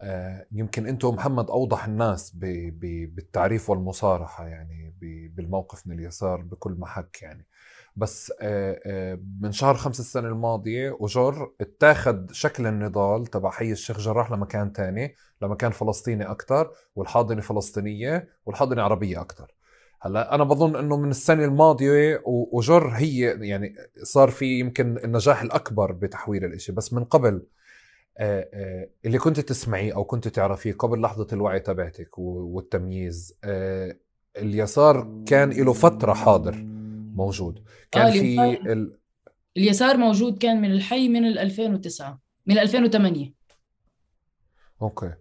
آه، يمكن أنتم محمد أوضح الناس بالتعريف والمصارحة يعني بالموقف من اليسار بكل محك يعني. بس آه، آه، من شهر خمسة السنة الماضية وجر اتاخد شكل النضال تبع حي الشيخ جراح لمكان تاني لمكان فلسطيني أكثر والحاضنة فلسطينية والحاضنة عربية أكثر هلأ أنا بظن إنه من السنة الماضية وجر هي يعني صار في يمكن النجاح الأكبر بتحويل الإشي. بس من قبل اللي كنت تسمعيه أو كنت تعرفيه قبل لحظة الوعي تبعتك والتمييز اليسار كان له فترة حاضر. موجود. كان آه في ال... اليسار موجود كان من الحي من 2009 من 2008 أوكي.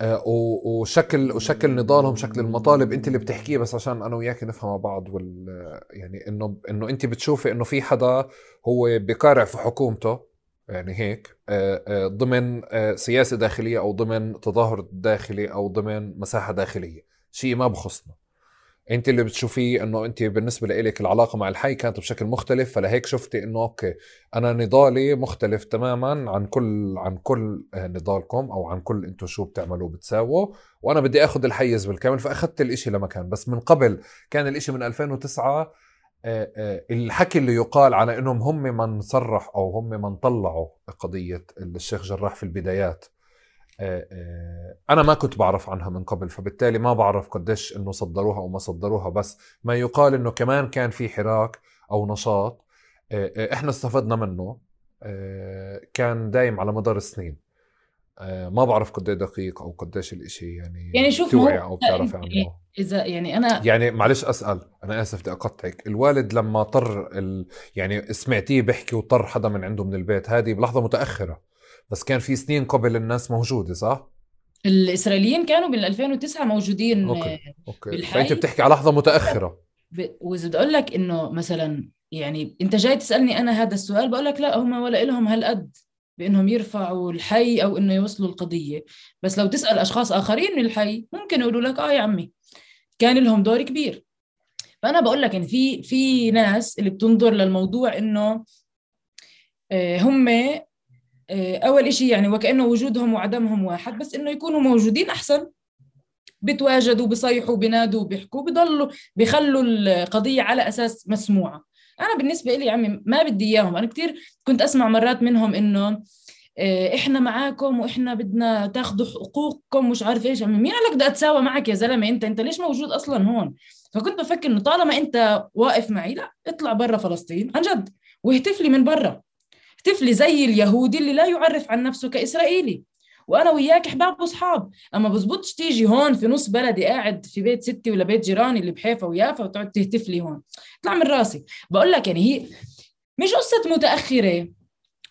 آه وشكل وشكل نضالهم شكل المطالب أنت اللي بتحكيه بس عشان أنا وياك نفهم بعض وال يعني إنه إنه أنت بتشوفي إنه في حدا هو بقارع في حكومته يعني هيك آه آه ضمن آه، سياسة داخلية أو ضمن تظاهر داخلي أو ضمن مساحة داخلية. شيء ما بخصنا. انت اللي بتشوفيه انه انت بالنسبة لك العلاقة مع الحي كانت بشكل مختلف فلهيك شفتي انه أوكي أنا نضالي مختلف تماما عن كل عن كل نضالكم أو عن كل أنتم شو بتعملوا بتساووا وأنا بدي آخذ الحيز بالكامل فأخذت الإشي لمكان. بس من قبل كان الإشي من 2009 آه، آه، الحكي اللي يقال على إنهم هم من صرح أو هم من طلعوا قضية الشيخ جراح في البدايات. أنا ما كنت بعرف عنها من قبل فبالتالي ما بعرف قديش إنه صدروها أو ما صدروها بس ما يقال إنه كمان كان في حراك أو نشاط. آه، إحنا استفدنا منه. كان دايم على مدار السنين. ما بعرف قد دقيق أو قديش الإشي يعني يعني شوف توعي أو بتعرفي عنه. يعني إذا يعني أنا يعني معلش أسأل أنا آسف بدي أقطعك. الوالد لما طر ال... يعني سمعتيه بيحكي وطر حدا من عنده من البيت هذه بلحظة متأخرة. بس كان في سنين قبل الناس موجودة صح؟ الإسرائيليين كانوا بال 2009 موجودين أوكي أوكي بالحي. فأنت بتحكي على لحظة متأخرة ب... وإذا بدي أقول لك إنه مثلا يعني أنت جاي تسألني أنا هذا السؤال بقول لك لا هم ولا لهم هالقد بإنهم يرفعوا الحي أو إنه يوصلوا القضية بس لو تسأل أشخاص آخرين من الحي ممكن يقولوا لك آه يا عمي كان لهم دور كبير فأنا بقول لك إن في في ناس اللي بتنظر للموضوع إنه آه، هم آه، أول شيء يعني وكأنه وجودهم وعدمهم واحد بس إنه يكونوا موجودين أحسن. بتواجدوا بصيحوا بنادوا بيحكوا بضلوا بخلوا القضية على أساس مسموعة. أنا بالنسبة لي عمي ما بدي إياهم. أنا كثير كنت أسمع مرات منهم إنه آه، إحنا معاكم وإحنا بدنا تاخذوا حقوقكم مش عارف إيش. مين قال لك بدي أتساوى معك يا زلمة؟ انت أنت ليش موجود أصلا هون؟ فكنت بفكر إنه طالما أنت واقف معي لا اطلع برا فلسطين عن جد واهتف لي من برا. طفل زي اليهودي اللي لا يعرف عن نفسه كإسرائيلي. وأنا وياك إحباب وأصحاب. أما بزبطش تيجي هون في نص بلدي قاعد في بيت ستي ولا بيت جيراني اللي بحيفا ويافا وتقعد تهتف لي هون. اطلع من راسي. بقول لك يعني هي مش قصة متأخرة.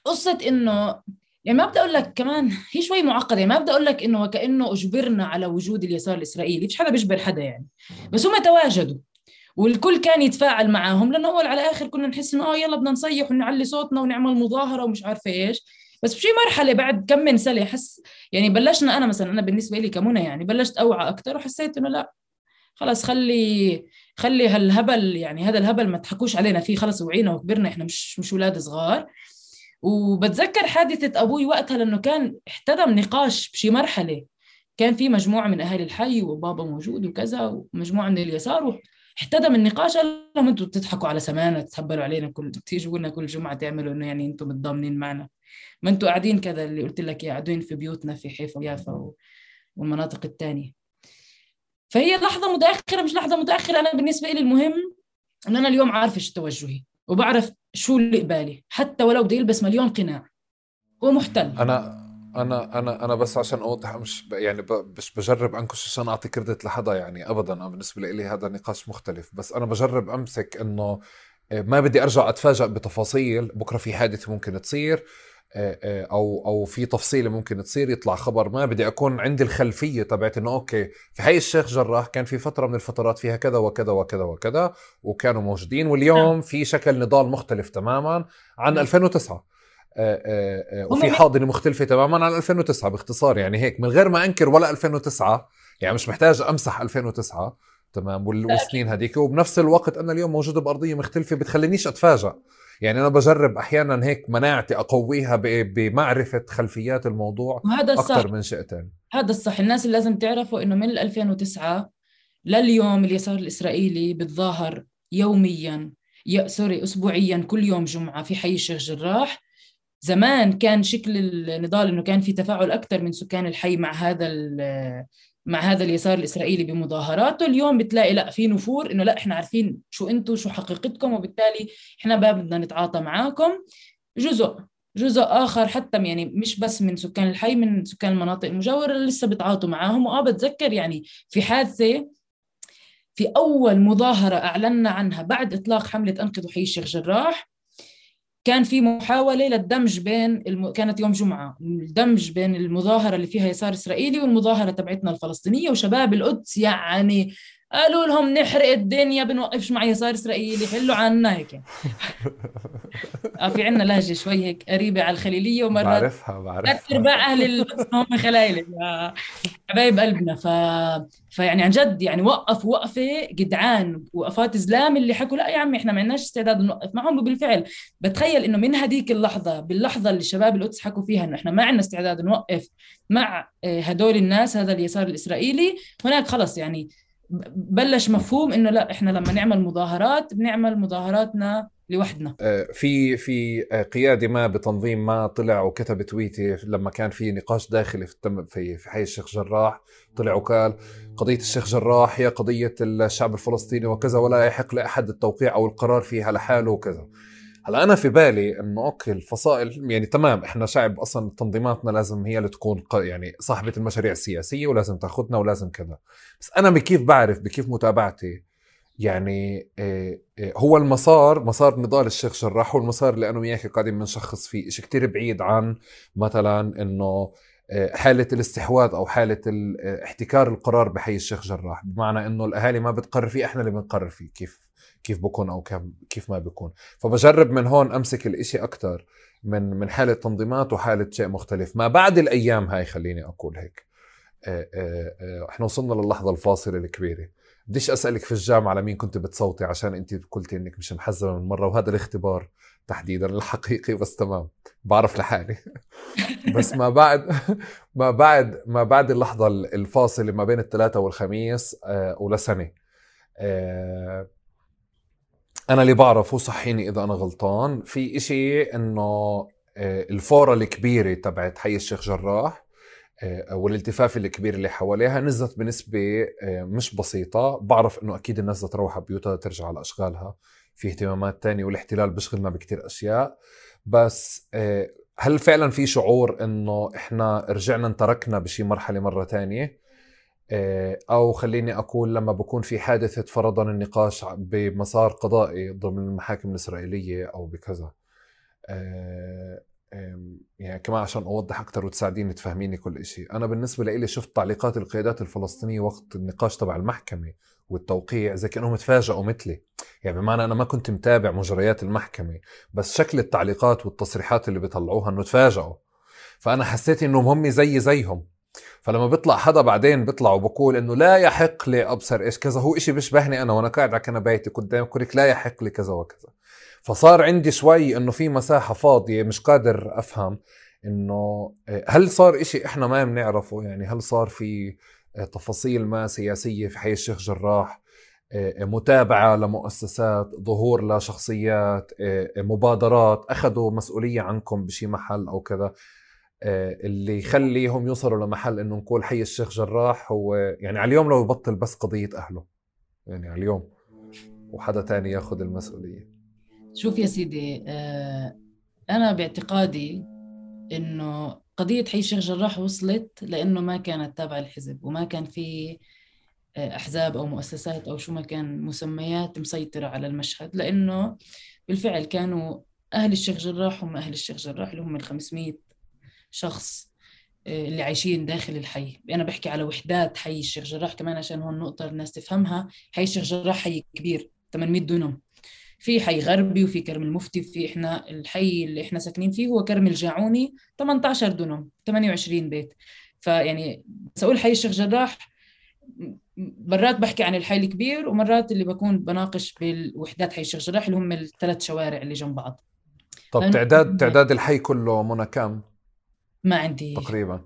قصة إنه يعني ما بدي أقول لك كمان هي شوي معقدة. يعني ما بدي أقول لك إنه وكأنه أجبرنا على وجود اليسار الإسرائيلي. فيش حدا بيجبر حدا يعني. بس هم تواجدوا. والكل كان يتفاعل معاهم لأنه أول على آخر كنا نحس إنه آه يلا بدنا نصيح ونعلي صوتنا ونعمل مظاهرة ومش عارفة إيش. بس بشي مرحلة بعد كم من سنة حس يعني بلشنا أنا مثلا أنا بالنسبة لي كمنى يعني بلشت أوعى أكثر وحسيت إنه لا خلص خلي خلي هالهبل يعني هذا الهبل ما تحكوش علينا فيه خلص وعينا وكبرنا إحنا مش مش أولاد صغار. وبتذكر حادثة أبوي وقتها لأنه كان احتدم نقاش بشي مرحلة. كان في مجموعة من اهالي الحي وبابا موجود وكذا ومجموعة من اليسار احتدم النقاش قال لهم أنتم بتضحكوا على سمانة تتهبلوا علينا كل تيجوا لنا كل جمعة تعملوا إنه يعني أنتم متضامنين معنا. ما أنتم قاعدين كذا اللي قلت لك قاعدين في بيوتنا في حيفا ويافا والمناطق الثانية فهي لحظة متأخرة مش لحظة متأخرة. أنا بالنسبة لي المهم إن أنا اليوم عارفة إيش توجهي وبعرف شو اللي قبالي حتى ولو بدي يلبس مليون قناع. هو محتل. أنا أنا أنا أنا بس عشان أوضح مش يعني مش بجرب أنكش عشان أعطي كريدت لحدا يعني ابدا أنا بالنسبة لي هذا نقاش مختلف. بس أنا بجرب أمسك إنه آه، ما بدي أرجع اتفاجئ بتفاصيل بكرة في حادثة ممكن تصير آه، آه، أو أو في تفصيلة ممكن تصير يطلع خبر ما بدي أكون عندي الخلفية تبعت إنه أوكي في حي الشيخ جراح كان في فترة من الفترات فيها كذا وكذا وكذا وكذا وكانوا موجودين واليوم نعم. في شكل نضال مختلف تماما عن 2009 آه، وفي حاضنة مختلفة تماما عن 2009 باختصار يعني هيك من غير ما أنكر ولا 2009 يعني مش محتاج أمسح 2009 تمام والسنين هذيك. وبنفس الوقت أنا اليوم موجود بأرضية مختلفة بتخلينيش اتفاجئ يعني أنا بجرب أحيانا هيك مناعتي أقويها بمعرفة خلفيات الموضوع الصح. أكثر من شئتين هذا الصح. الناس اللي لازم تعرفوا إنه من 2009 لليوم اليسار الإسرائيلي بتظاهر يوميا يا سوري اسبوعيا كل يوم جمعة في حي الشيخ جراح. زمان كان شكل النضال إنه كان في تفاعل أكثر من سكان الحي مع هذا مع هذا اليسار الإسرائيلي بمظاهراته. اليوم بتلاقي لا في نفور إنه لا إحنا عارفين شو أنتم شو حقيقتكم وبالتالي إحنا بدنا نتعاطى معاكم. جزء جزء آخر حتى يعني مش بس من سكان الحي من سكان المناطق المجاورة لسه بتعاطوا معاهم. وآه بتذكر يعني في حادثة في أول مظاهرة أعلنا عنها بعد إطلاق حملة انقذوا حي الشيخ جراح كان في محاولة للدمج بين الم... كانت يوم جمعة. الدمج بين المظاهرة اللي فيها يسار إسرائيلي والمظاهرة تبعتنا الفلسطينية وشباب القدس يعني قالوا لهم نحرق الدنيا بنوقفش مع يسار إسرائيلي حلوا عنا هيك. آه في عندنا لهجة شوي هيك قريبة على الخليلية ومرات بعرفها بعرفها. ثلاث ارباع أهل هم خلايل حبايب قلبنا. ف... فيعني عن جد يعني وقفوا وقفة جدعان. وقفات زلام اللي حكوا لا يا عمي إحنا ما عندناش استعداد نوقف معهم. وبالفعل بتخيل إنه من هذيك اللحظة باللحظة اللي شباب القدس حكوا فيها إنه إحنا ما عندنا استعداد نوقف مع آه، هدول الناس هذا اليسار الإسرائيلي هناك خلص يعني بلش مفهوم إنه لا إحنا لما نعمل مظاهرات بنعمل مظاهراتنا لوحدنا. آه، في في آه، قيادي ما بتنظيم ما طلع وكتب تويتي لما كان في نقاش داخلي في في في حي الشيخ جراح. طلع وقال قضية الشيخ جراح هي قضية الشعب الفلسطيني وكذا ولا يحق لأحد التوقيع أو القرار فيها لحاله وكذا. هلا أنا في بالي إنه أوكي الفصائل يعني تمام إحنا شعب أصلا تنظيماتنا لازم هي اللي تكون يعني صاحبة المشاريع السياسية ولازم تأخذنا ولازم كذا. بس أنا بكيف بعرف بكيف متابعتي يعني آه، آه، هو المسار مسار نضال الشيخ جراح هو المسار اللي أنا وياك قاعدين بنشخص فيه شيء كتير بعيد عن مثلا إنه آه، حالة الاستحواذ أو حالة احتكار القرار بحي الشيخ جراح. بمعنى أنه الأهالي ما بتقرر فيه إحنا اللي بنقرر فيه. كيف؟ كيف بكون أو كيف ما بكون. فبجرب من هون أمسك الإشي أكثر من من حالة تنظيمات وحالة شيء مختلف. ما بعد الأيام هاي خليني أقول هيك. آه، آه، آه، إحنا وصلنا للحظة الفاصلة الكبيرة. بديش أسألك في الجامعة لمين كنت بتصوتي عشان أنت قلتي إنك مش محزمه من مرة وهذا الاختبار تحديدا الحقيقي بس تمام. بعرف لحالي. بس ما بعد ما بعد ما بعد اللحظة الفاصلة ما بين الثلاثاء والخميس ولسنة. أنا اللي بعرفه صحيني إذا أنا غلطان. في إشي إنه آه، الفورة الكبيرة تبعت حي الشيخ جراح آه، والالتفاف الكبير اللي حواليها نزلت بنسبة آه، مش بسيطة. بعرف إنه أكيد الناس تروح على بيوتها ترجع على أشغالها. في اهتمامات تانية والاحتلال بيشغلنا بكتير أشياء. بس هل فعلا في شعور إنه إحنا رجعنا انتركنا بشي مرحلة مرة تانية؟ أو خليني أقول لما بكون في حادثة فرضا النقاش بمسار قضائي ضمن المحاكم الإسرائيلية أو بكذا. آه، يعني كمان عشان أوضح أكثر وتساعديني تفهميني كل شيء أنا بالنسبة لي شفت تعليقات القيادات الفلسطينية وقت النقاش تبع المحكمة والتوقيع زي كأنهم تفاجئوا مثلي. يعني بمعنى أنا ما كنت متابع مجريات المحكمة بس شكل التعليقات والتصريحات اللي بيطلعوها إنه تفاجئوا. فأنا حسيت انهم هم زي زيهم. فلما بيطلع حدا بعدين بيطلع وبقول إنه لا يحق لي أبصر إيش كذا هو إشي بيشبهني أنا وأنا قاعد على كنبايتي قدام كوريك لا يحق لي كذا وكذا. فصار عندي شوي إنه في مساحة فاضية مش قادر أفهم إنه آه، هل صار إشي إحنا ما بنعرفه؟ يعني هل صار في آه، تفاصيل ما سياسية في حي الشيخ جراح؟ آه، متابعة لمؤسسات ظهور لشخصيات مبادرات أخذوا مسؤولية عنكم بشي محل أو كذا؟ اللي يخليهم يوصلوا لمحل إنه نقول حي الشيخ جراح هو يعني على اليوم لو يبطل بس قضية أهله. يعني على اليوم. وحدا تاني ياخذ المسؤولية. شوف يا سيدي أنا باعتقادي إنه قضية حي الشيخ جراح وصلت لإنه ما كانت تابعة للحزب وما كان في آه، أحزاب أو مؤسسات أو شو ما كان مسميات مسيطرة على المشهد. لإنه بالفعل كانوا أهل الشيخ جراح هم أهل الشيخ جراح اللي هم ال 500 شخص آه، اللي عايشين داخل الحي. أنا بحكي على وحدات حي. الشيخ جراح كمان عشان هون نقطة الناس تفهمها. حي الشيخ جراح حي كبير 800 دونم. في حي غربي وفي كرم المفتي وفي إحنا الحي اللي إحنا ساكنين فيه هو كرم الجاعوني 18 دونم 28 بيت. فيعني بس أقول حي الشيخ جراح مرات بحكي عن الحي الكبير ومرات اللي بكون بناقش بالوحدات حي الشيخ جراح اللي هم الثلاث شوارع اللي جنب بعض. طب تعداد تعداد الحي كله منى كم؟ ما عندي تقريبا.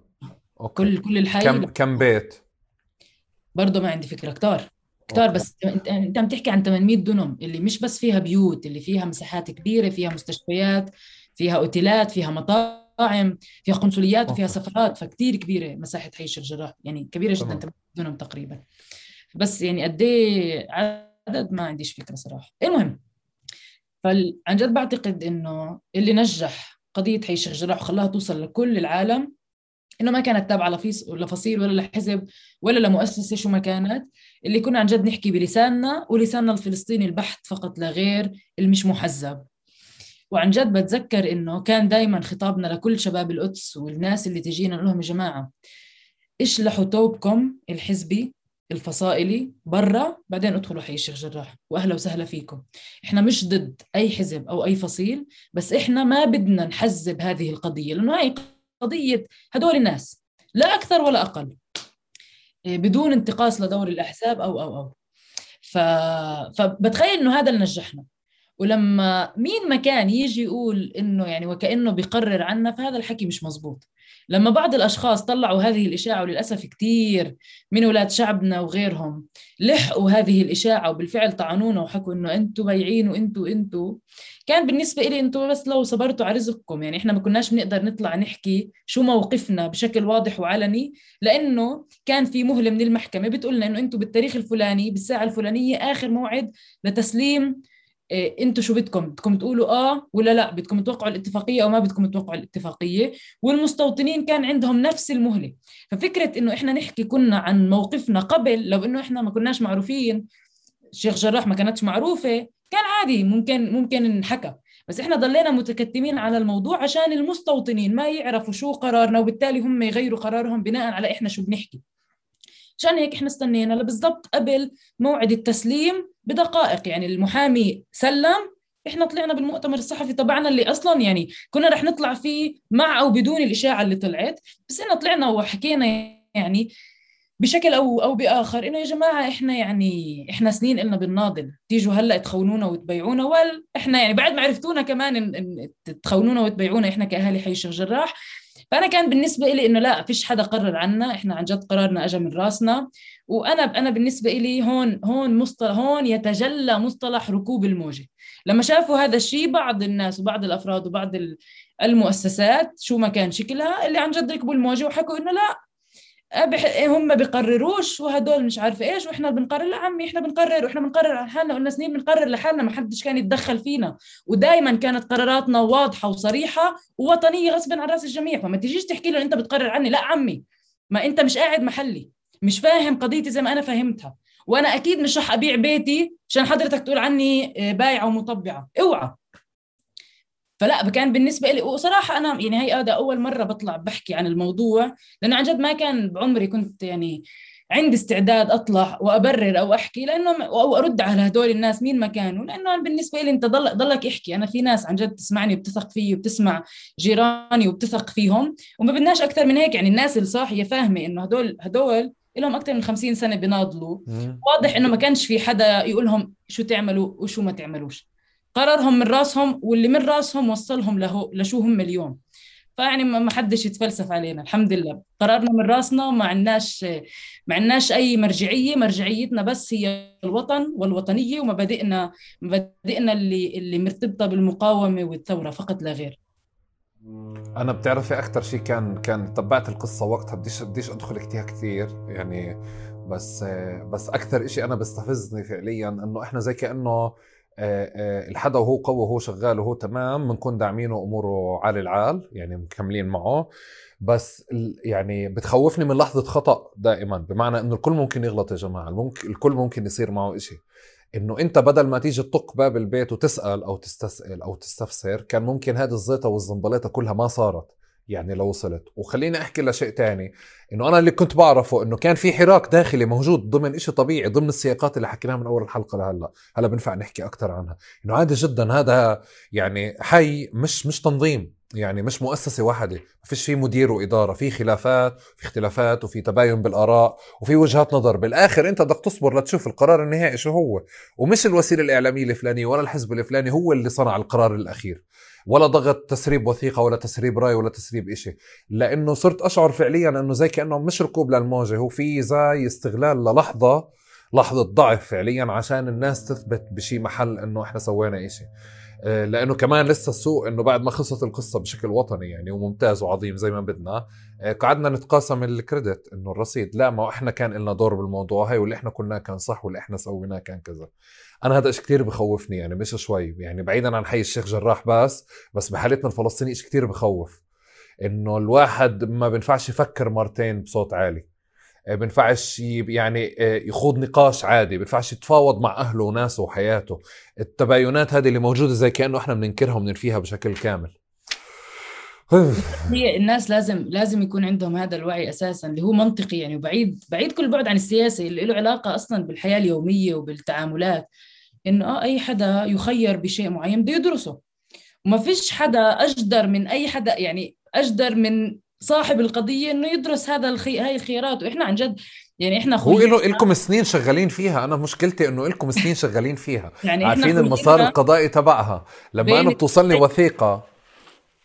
أوكي. كل كل الحي كم كم بيت؟ برضه ما عندي فكرة كتار. كتار بس انت انت عم تحكي عن 800 دنم اللي مش بس فيها بيوت اللي فيها مساحات كبيرة فيها مستشفيات فيها أوتيلات فيها مطاعم فيها قنصليات وفيها سفرات فكتير كبيرة مساحة حي الشيخ جراح يعني كبيرة جدا 800 دنم تقريبا. بس يعني قد إيه عدد؟ ما عنديش فكرة صراحة. المهم فعن جد بعتقد إنه اللي نجح قضية حي الشيخ جراح وخلاها توصل لكل العالم إنه ما كانت تابعة لفصيل ولا لحزب ولا لمؤسسه شو ما كانت. اللي كنا عن جد نحكي بلساننا ولساننا الفلسطيني البحت فقط لا غير المش محزب. وعن جد بتذكر إنه كان دائما خطابنا لكل شباب القدس والناس اللي تجينا نقول لهم يا جماعة إشلحوا توبكم الحزبي الفصائلي برا بعدين ادخلوا حي الشيخ جراح وأهلا وسهلا فيكم. إحنا مش ضد أي حزب أو أي فصيل بس إحنا ما بدنا نحزب هذه القضية لأنه هاي قضية هدول الناس لا أكثر ولا أقل إيه، بدون انتقاص لدور الأحزاب أو أو أو. ف... فبتخيل إنه هذا اللي نجحنا. ولما مين ما كان يجي يقول إنه يعني وكأنه بيقرر عنا فهذا الحكي مش مزبوط لما بعض الأشخاص طلعوا هذه الإشاعة وللأسف كثير من أولاد شعبنا وغيرهم لحقوا هذه الإشاعة وبالفعل طعنونا وحكوا إنه أنتم بيعين وأنتم أنتم كان بالنسبة لي أنتم بس لو صبرتوا على رزقكم يعني إحنا ما كناش بنقدر نطلع نحكي شو موقفنا بشكل واضح وعلني لأنه كان في مهلة من المحكمة بتقول لنا إنه أنتم بالتاريخ الفلاني بالساعة الفلانية آخر موعد لتسليم أنتوا شو بدكم؟ بدكم تقولوا آه ولا لا؟ بدكم توقعوا الاتفاقية أو ما بدكم توقعوا الاتفاقية؟ والمستوطنين كان عندهم نفس المهلة. ففكرة إنه إحنا نحكي كنا عن موقفنا قبل لو إنه إحنا ما كناش معروفين الشيخ جراح ما كانتش معروفة كان عادي ممكن ممكن نحكى بس إحنا ضلينا متكتمين على الموضوع عشان المستوطنين ما يعرفوا شو قرارنا وبالتالي هم يغيروا قرارهم بناء على إحنا شو بنحكي. عشان هيك إحنا استنينا لبالضبط قبل موعد التسليم بدقائق. يعني المحامي سلم إحنا طلعنا بالمؤتمر الصحفي تبعنا اللي أصلا يعني كنا رح نطلع فيه مع أو بدون الإشاعة اللي طلعت. بس إحنا طلعنا وحكينا يعني بشكل أو أو بآخر إنه يا جماعة إحنا يعني إحنا سنين قلنا بالناضل. تيجوا هلأ تخونونا وتبيعونا. وال إحنا يعني بعد ما عرفتونا كمان إن تخونونا وتبيعونا إحنا كأهالي حي الشيخ جراح فأنا كان بالنسبة لي إنه لا فيش حدا قرر عنا إحنا عن جد قرارنا اجى من راسنا. وأنا أنا بالنسبة لي هون هون مصطلح هون يتجلى مصطلح ركوب الموجة. لما شافوا هذا الشيء بعض الناس وبعض الأفراد وبعض المؤسسات شو ما كان شكلها اللي عن جد ركبوا الموجة وحكوا إنه لا هم بيقرروش وهدول مش عارفه إيش وإحنا بنقرر لا عمي إحنا بنقرر وإحنا بنقرر على حالنا قلنا سنين بنقرر لحالنا ما حدش كان يتدخل فينا. ودائما كانت قراراتنا واضحة وصريحة ووطنية غصبا عن رأس الجميع. فما تجيش تحكي له أنت بتقرر عني لا عمي ما أنت مش قاعد محلي مش فاهم قضيتي زي ما أنا فهمتها. وأنا أكيد مش رح أبيع بيتي عشان حضرتك تقول عني آه، بايعة ومطبعة. اوعى. فلا كان بالنسبة لي وصراحة أنا يعني هي هذا أول مرة بطلع بحكي عن الموضوع لأنه عن جد ما كان بعمري كنت يعني عندي استعداد أطلع وأبرر أو أحكي لأنه أو أرد على هدول الناس مين ما كانوا لأنه بالنسبة لي أنت ضل ضلك احكي أنا في ناس عن جد تسمعني وبتثق فيي وبتسمع جيراني وبتثق فيهم وما بدناش أكثر من هيك. يعني الناس الصاحية فاهمة إنه هدول هدول لهم أكثر من 50 سنة بيناضلوا. واضح إنه ما كانش في حدا يقول لهم شو تعملوا وشو ما تعملوش. قرارهم من راسهم واللي من راسهم وصلهم له لشو هم اليوم فيعني ما حدش يتفلسف علينا الحمد لله. قرارنا من راسنا ما عندناش ما عندناش أي مرجعية. مرجعيتنا بس هي الوطن والوطنية ومبادئنا مبادئنا اللي اللي مرتبطة بالمقاومة والثورة فقط لا غير. أنا بتعرفي أكثر شيء كان كان تبعت القصة وقتها بديش بديش أدخل فيها كثير يعني بس بس أكثر شيء أنا بستفزني فعليا إنه إحنا زي كأنه الحدا وهو قوي وهو شغال وهو تمام بنكون داعمينه أموره عالي العال يعني مكملين معه. بس يعني بتخوفني من لحظة خطأ دائما بمعنى إنه الكل ممكن يغلط يا جماعة الكل ممكن يصير معه إشي. إنه أنت بدل ما تيجي تطق باب البيت وتسأل أو تستسأل أو تستفسر كان ممكن هذه الزيطة والزنبليطة كلها ما صارت. يعني لو وصلت. وخليني أحكي لشيء تاني إنه أنا اللي كنت بعرفه إنه كان في حراك داخلي موجود ضمن إشي طبيعي ضمن السياقات اللي حكيناها من أول الحلقة لهلأ. هلأ بنفع نحكي أكثر عنها. إنه عادي جدا هذا يعني حي مش مش تنظيم يعني مش مؤسسة واحدة ما فيش في مدير وإدارة في خلافات في اختلافات وفي تباين بالآراء وفي وجهات نظر. بالآخر أنت بدك تصبر لتشوف القرار النهائي شو هو. ومش الوسيلة الإعلامية الفلانية ولا الحزب الفلاني هو اللي صنع القرار الأخير. ولا ضغط تسريب وثيقة ولا تسريب رأي ولا تسريب إشي. لأنه صرت أشعر فعليا إنه زي كأنه مش ركوب للموجة هو في زي استغلال للحظة لحظة ضعف فعليا عشان الناس تثبت بشي محل إنه إحنا سوينا إشي. آه، لأنه كمان لسه السوق إنه بعد ما خلصت القصة بشكل وطني يعني وممتاز وعظيم زي ما بدنا. آه، قعدنا نتقاسم الكريدت إنه الرصيد لا ما إحنا كان لنا دور بالموضوع هاي واللي إحنا كنا كان صح واللي إحنا سويناه كان كذا. أنا هذا شيء كثير بخوفني يعني مش شوي يعني بعيدا عن حي الشيخ جراح بس بس بحالتنا الفلسطيني شيء كثير بخوف. إنه الواحد ما بينفعش يفكر مرتين بصوت عالي. آه، بينفعش يعني آه، يخوض نقاش عادي بينفعش يتفاوض مع أهله وناسه وحياته. التباينات هذه اللي موجودة زي كأنه إحنا بننكرها وبننفيها بشكل كامل. هي الناس لازم لازم يكون عندهم هذا الوعي أساسا اللي هو منطقي يعني وبعيد بعيد كل بعد عن السياسة اللي له علاقة أصلا بالحياة اليومية وبالتعاملات. انه آه أي حدا يخير بشيء معين بده يدرسه. وما فيش حدا أجدر من أي حدا يعني أجدر من صاحب القضية إنه يدرس هذا الخي... هاي الخيارات. وإحنا عن جد يعني إحنا هو له لكم سنين شغالين فيها. أنا مشكلتي إنه لكم سنين شغالين فيها. يعني عارفين المسار القضائي تبعها. لما أنا بتوصلني وثيقة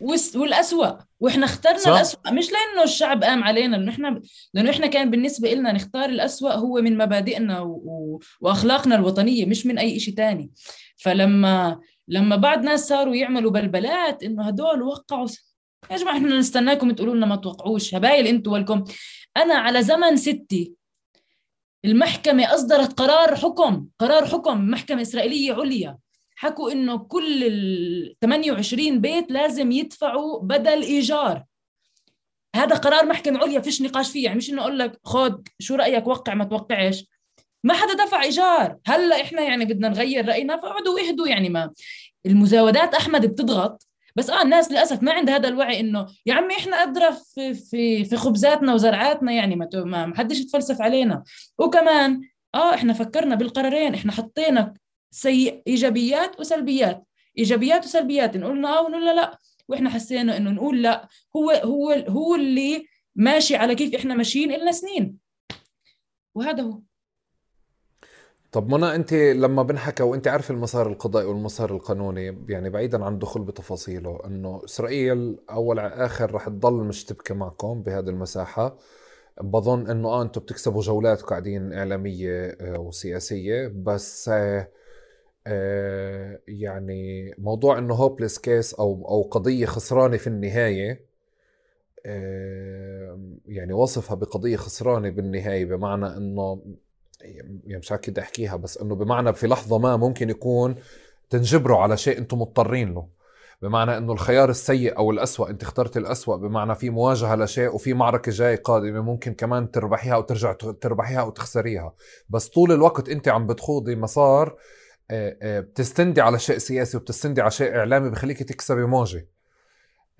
والأسوأ. وإحنا اخترنا صح. الأسوأ. مش لأنه الشعب قام علينا لأنه إحنا لأنه إحنا كان بالنسبة لنا نختار الأسوأ هو من مبادئنا و... و... وأخلاقنا الوطنية مش من أي شيء تاني. فلما لما بعض ناس صاروا يعملوا بلبلات إنه هدول وقعوا يا جماعة إحنا نستناكم تقولوا لنا ما توقعوش. هبايل أنتوا ولكم أنا على زمن ستي المحكمة أصدرت قرار حكم قرار حكم محكمة إسرائيلية عليا. حكوا إنه كل ال 28 بيت لازم يدفعوا بدل إيجار. هذا قرار محكمة عليا فيش نقاش فيه يعني مش إنه أقول لك خد شو رأيك وقع ما توقعش. ما حدا دفع إيجار. هلأ إحنا يعني بدنا نغير رأينا فاقعدوا اهدوا يعني ما. المزاودات أحمد بتضغط بس آه الناس للأسف ما عندها هذا الوعي إنه يا عمي إحنا أدرى في في في خبزاتنا وزرعاتنا يعني ما ما حدش يتفلسف علينا. وكمان آه إحنا فكرنا بالقرارين إحنا حطينا سيء إيجابيات وسلبيات. إيجابيات وسلبيات نقول آه ونقول لا لا. وإحنا حسينا إنه نقول لا. هو هو هو اللي ماشي على كيف إحنا ماشيين لنا سنين. وهذا هو. طب منى أنت لما بنحكى وأنت عارف المسار القضائي والمسار القانوني يعني بعيدا عن الدخول بتفاصيله إنه إسرائيل أول على آخر رح تضل مشتبكة معكم بهذه المساحة. بظن إنه آه أنتم بتكسبوا جولات قاعدين إعلامية آه، وسياسية بس آه، يعني موضوع إنه هوبليس كيس أو أو قضية خسرانة في النهاية آه، يعني وصفها بقضية خسرانة بالنهاية بمعنى إنه يعني مش عارف أحكيها بس إنه بمعنى في لحظة ما ممكن يكون تنجبروا على شيء أنتم مضطرين له. بمعنى إنه الخيار السيء أو الأسوأ أنت اخترت الأسوأ بمعنى في مواجهة لشيء وفي معركة جاي قادمة ممكن كمان تربحيها وترجع تربحيها وتخسريها. بس طول الوقت أنت عم بتخوضي مسار آه، آه، بتستندي على شيء سياسي وبتستندي على شيء إعلامي بخليكي تكسبي موجه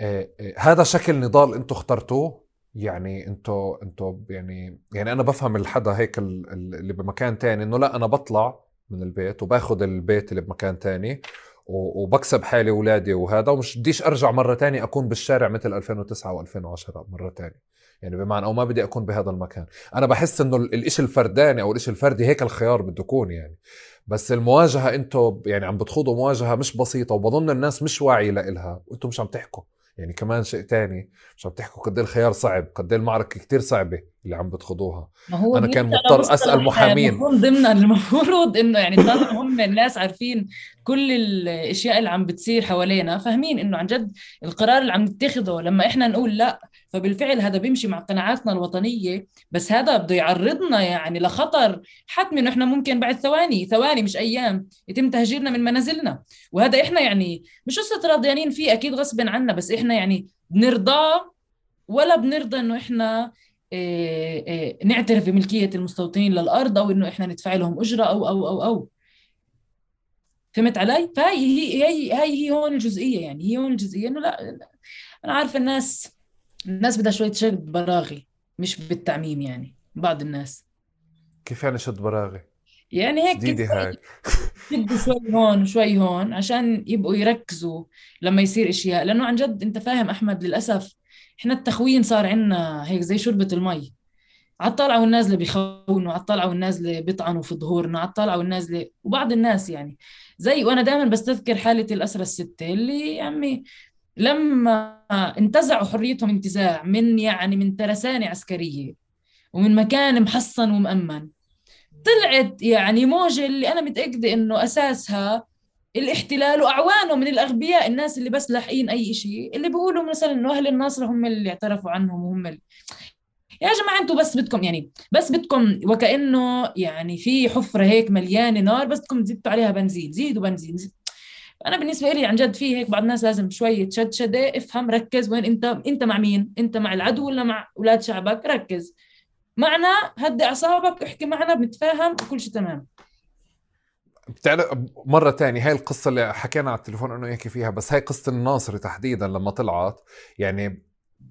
آه، هذا شكل نضال أنتم اخترتوه. يعني أنتم أنتم يعني يعني أنا بفهم الحدا هيك اللي بمكان تاني إنه لا أنا بطلع من البيت وباخذ البيت اللي بمكان تاني وبكسب حالي واولادي وهذا ومش بديش أرجع مرة تانية أكون بالشارع مثل 2009 و2010 مرة تانية. يعني بمعنى أو ما بدي أكون بهذا المكان. أنا بحس إنه الإشي الفرداني أو الإشي الفردي هيك الخيار بده يكون يعني. بس المواجهة أنتم يعني عم بتخوضوا مواجهة مش بسيطة وبظن الناس مش واعية لها وأنتم مش عم تحكوا. يعني كمان شيء تاني مش عم تحكوا قد إيه الخيار صعب قد إيه المعركة كتير صعبة اللي عم بتخوضوها. ما هو أنا كان مضطر أسأل محامين. ضمن المفروض إنه يعني طالما هم الناس عارفين كل الأشياء اللي عم بتصير حوالينا فاهمين إنه عن جد القرار اللي عم نتخذه لما إحنا نقول لأ فبالفعل هذا بيمشي مع قناعاتنا الوطنية بس هذا بده يعرضنا يعني لخطر حتمي إنه إحنا ممكن بعد ثواني ثواني مش أيام يتم تهجيرنا من منازلنا وهذا إحنا يعني مش قصة راضيانين فيه أكيد غصب عنا بس إحنا يعني بنرضاه ولا بنرضى إنه إحنا إيه إيه نعترف بملكية المستوطنين للأرض أو إنه إحنا ندفع لهم أجرة أو أو أو أو فهمت علي؟ فهي هي هي هي, هون الجزئية يعني هي هون الجزئية إنه لا أنا عارفة الناس الناس بدها شوية شد براغي مش بالتعميم يعني بعض الناس. كيف يعني شد براغي؟ يعني هيك جديدة هاي. شدوا شوي هون وشوي هون عشان يبقوا يركزوا لما يصير إشياء. لأنه عن جد أنت فاهم أحمد للأسف إحنا التخوين صار عندنا هيك زي شربة المي. على الطالعة والنازلة بيخونوا على الطالعة والنازلة بيطعنوا في ظهورنا على الطالعة والنازلة وبعض الناس يعني. زي وأنا دائما بستذكر حالة الأسرة الستة اللي يا عمي لما انتزعوا حريتهم انتزاع من يعني من ترسانة عسكرية ومن مكان محصن ومأمن طلعت يعني موجة اللي أنا متأكدة إنه أساسها الاحتلال واعوانه من الأغبياء الناس اللي بس لاحقين أي شيء اللي بيقولوا مثلا إنه أهل الناصر هم اللي اعترفوا عنهم وهم اللي يا جماعة أنتم بس بدكم يعني بس بدكم وكأنه يعني في حفرة هيك مليانة نار بس بدكم تزيدوا عليها بنزين زيدوا بنزين زيد. أنا بالنسبة لي عن جد في هيك بعض الناس لازم شوية شدشده افهم ركز وين أنت أنت مع مين؟ أنت مع العدو ولا مع أولاد شعبك؟ ركز. معنا هدي أعصابك احكي معنا بنتفاهم وكل شيء تمام. بتعرف مرة تانية هاي القصة اللي حكينا على التليفون إنه يحكي فيها بس هاي قصة الناصري تحديدا لما طلعت يعني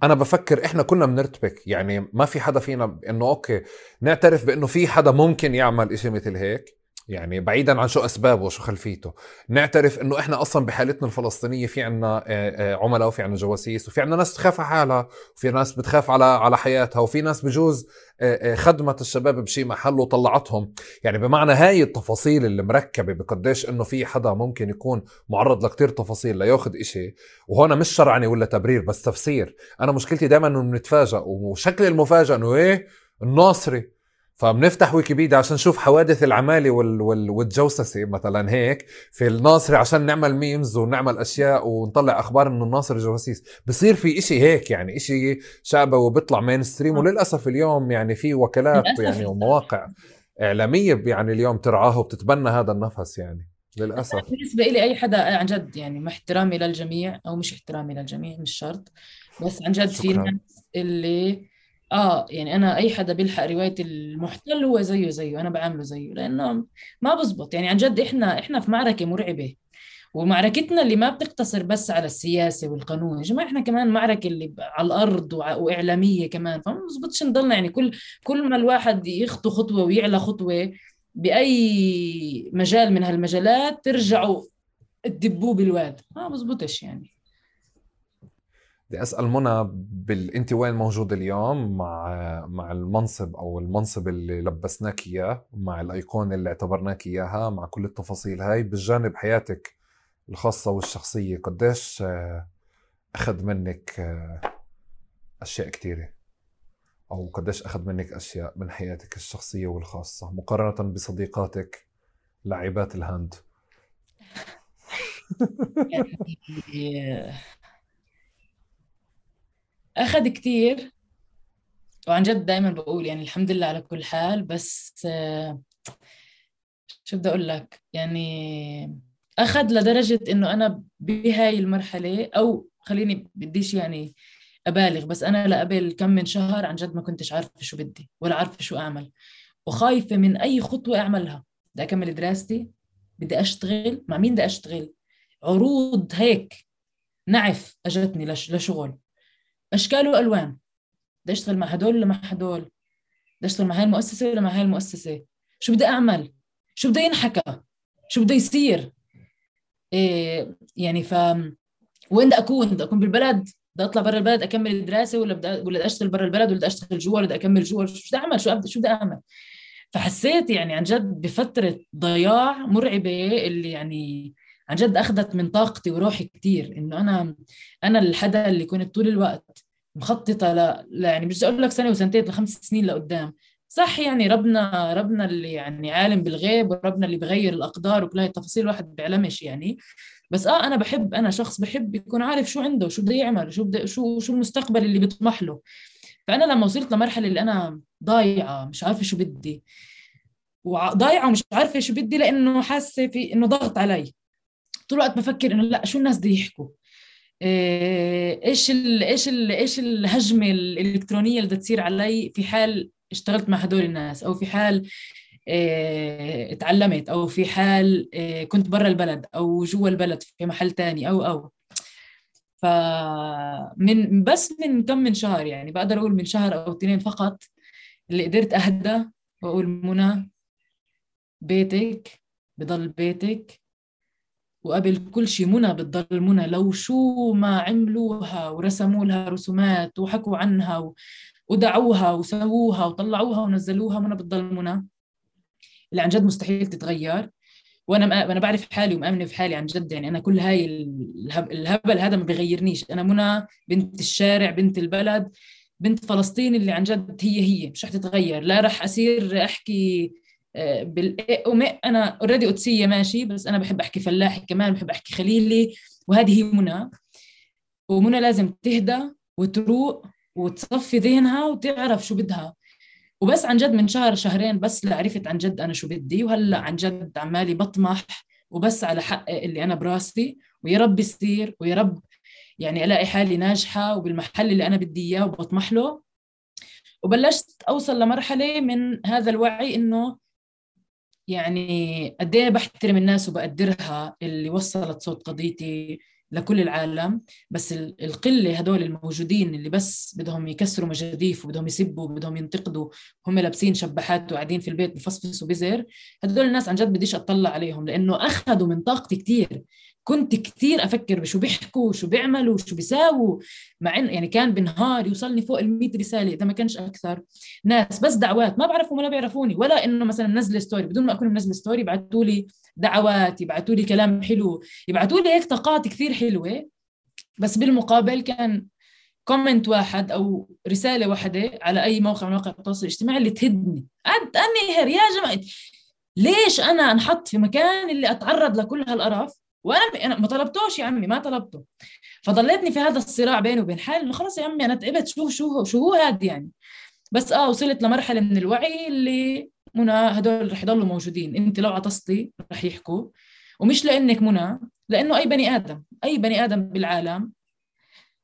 أنا بفكر إحنا كنا بنرتبك يعني ما في حدا فينا إنه أوكي نعترف بإنه في حدا ممكن يعمل إشي مثل هيك. يعني بعيدا عن شو أسبابه وشو خلفيته. نعترف إنه إحنا أصلا بحالتنا الفلسطينية في عنا آه، آه، عملاء وفي عنا جواسيس وفي عنا ناس تخاف على حالها وفي ناس بتخاف على على حياتها وفي ناس بجوز آه، خدمت الشباب بشي محل وطلعتهم. يعني بمعنى هاي التفاصيل اللي مركبة بقديش إنه في حدا ممكن يكون معرض لكتير تفاصيل لياخذ إشي. وهنا مش شرعنة ولا تبرير بس تفسير. أنا مشكلتي دائما إنه بنتفاجئ وشكل المفاجأة إنه إيه؟ الناصري. فبنفتح ويكيبيديا عشان نشوف حوادث العمالة وال... وال... والجوسسة مثلا هيك في الناصري عشان نعمل memes ونعمل أشياء ونطلع أخبار إنه الناصري جواسيس بصير في إشي هيك يعني إشي شعبي وبيطلع mainstream. وللأسف اليوم يعني في وكالات يعني ومواقع إعلامية يعني اليوم ترعاه وبتتبنى هذا النفس يعني للأسف. بالنسبة لي أي حدا عن جد يعني مع احترامي للجميع أو مش احترامي للجميع مش شرط بس عن جد في ناس اللي آه يعني أنا أي حدا بيلحق رواية المحتل هو زيه زيه أنا بعامله زيه لأنه ما بزبط. يعني عن جد إحنا إحنا في معركة مرعبة ومعركتنا اللي ما بتقتصر بس على السياسة والقانون. يا جماعة إحنا كمان معركة اللي على الأرض وإعلامية كمان. فما بزبطش نضلنا يعني كل كل ما الواحد يخطو خطوة ويعلى خطوة بأي مجال من هالمجالات ترجعوا تدبوه بالواد ما بزبطش يعني. بدي أسأل منى بال... انت وين موجود اليوم مع مع المنصب أو المنصب اللي لبسناك إياه مع الأيقونة اللي اعتبرناك إياها مع كل التفاصيل هاي بالجانب حياتك الخاصة والشخصية قديش آه، أخذ منك آه، أشياء كثيره أو قديش أخذ منك أشياء من حياتك الشخصية والخاصة مقارنة بصديقاتك لاعبات الهاند؟ يعني أخذ كتير. وعن جد دائما بقول يعني الحمد لله على كل حال بس آه، شو بدي أقول لك؟ يعني أخذ لدرجة إنه أنا بهاي المرحلة أو خليني بديش يعني أبالغ بس أنا لقبل كم من شهر عن جد ما كنتش عارفة شو بدي ولا عارفة شو أعمل. وخايفة من أي خطوة أعملها. بدي أكمل دراستي بدي أشتغل. مع مين بدي أشتغل؟ عروض هيك نعف أجتني لشغل. اشكال والوان بدي اشتغل مع هدول ولا مع هدول؟ بدي اشتغل مع هاي المؤسسة ولا مع هاي المؤسسة؟ شو بدي أعمل؟ شو بده ينحكى؟ شو بده يصير؟ إيه يعني ف وين بدي أكون؟ بدي أكون بالبلد؟ بدي أطلع برا البلد أكمل الدراسه ولا بدي ولا بدي أشتغل برا البلد ولا بدي أشتغل جوا ولا بدي أكمل جوا؟ شو بدي أعمل؟ شو شو بدي أعمل؟ فحسيت يعني عن جد بفترة ضياع مرعبة اللي يعني عن جد اخذت من طاقتي وروحي كثير إنه أنا أنا الحدا اللي كنت طول الوقت مخططة ل... يعني مش أقول لك سنة وسنتين لخمس سنين لقدام. صح يعني ربنا ربنا اللي يعني عالم بالغيب وربنا اللي بغير الأقدار وكل هاي التفاصيل الواحد بيعلمش يعني. بس آه أنا بحب أنا شخص بحب يكون عارف شو عنده شو بده يعمل شو بده شو شو المستقبل اللي بيطمح له. فأنا لما وصلت لمرحلة اللي أنا ضايعة مش عارفة شو بدي وضايعه ومش عارفة شو بدي لأنه حاسة في إنه ضغط علي. طول الوقت بفكر إنه لا شو الناس بده يحكوا؟ آه، إيش ال إيش ال إيش الهجمة الإلكترونية اللي تصير علي في حال اشتغلت مع هدول الناس أو في حال آه اتعلمت أو في حال آه كنت برا البلد أو جوا البلد في محل تاني أو أو. فمن بس من كم من شهر يعني بقدر أقول من شهر أو اثنين فقط اللي قدرت أهدى وأقول منى بيتك بضل بيتك وقبل كل شيء منى بتضل منى. لو شو ما عملوها ورسموا لها رسومات وحكوا عنها ودعوها وسووها وطلعوها ونزلوها منى بتضل منى. اللي عن جد مستحيل تتغير. وأنا أنا بعرف حالي ومأمنة في حالي عن جد. يعني أنا كل هاي الهبل هذا ما بغيرنيش أنا منى بنت الشارع بنت البلد بنت فلسطين اللي عن جد هي هي مش رح تتغير. لا رح اصير أحكي بال أنا اوريدي قدسيه ماشي بس أنا بحب أحكي فلاحي كمان بحب أحكي خليلي وهذه هي منى. ومنى لازم تهدى وتروق وتصفي ذهنها وتعرف شو بدها. وبس عن جد من شهر شهرين بس عرفت عن جد أنا شو بدي وهلأ عن جد عمالي بطمح وبس على حقق اللي أنا براسي. ويا رب يصير ويا رب يعني ألاقي حالي ناجحة وبالمحل اللي أنا بدي إياه وبطمح له. وبلشت أوصل لمرحلة من هذا الوعي إنه يعني قد إيه بحترم الناس وبقدرها اللي وصلت صوت قضيتي لكل العالم بس القلة هدول الموجودين اللي بس بدهم يكسروا مجاديف وبدهم يسبوا وبدهم ينتقدوا هم لابسين شباحات وقاعدين في البيت بفصفصوا بزر هدول الناس عن جد بديش أطلع عليهم لأنه أخذوا من طاقتي كثير كنت كثير أفكر بشو بيحكوا شو بيعملوا شو بيساووا. مع انه يعني كان بنهار يوصلني فوق ال 100 رسالة إذا ما كانش أكثر. ناس بس دعوات ما بعرفهم ولا بيعرفوني. ولا إنه مثلا منزله story بدون ما أكون منزله story يبعثوا لي دعوات يبعثوا لي كلام حلو. يبعثوا لي هيك طاقات كثير حلوة. بس بالمقابل كان comment واحد أو رسالة واحدة على أي موقع من مواقع التواصل الاجتماعي اللي تهدني. انهر يا جماعة ليش أنا أنحط في مكان اللي أتعرض لكل هالقرف؟ وأنا أنا ما طلبتوش يا عمي ما طلبته. فضليتني في هذا الصراع بيني وبين حالي إنه خلص يا عمي أنا تعبت. شو شو شو هو هذا يعني؟ بس آه وصلت لمرحلة من الوعي اللي منى هدول رح يضلوا موجودين. أنت لو عطستي رح يحكوا. ومش لإنك منى لإنه أي بني آدم أي بني آدم بالعالم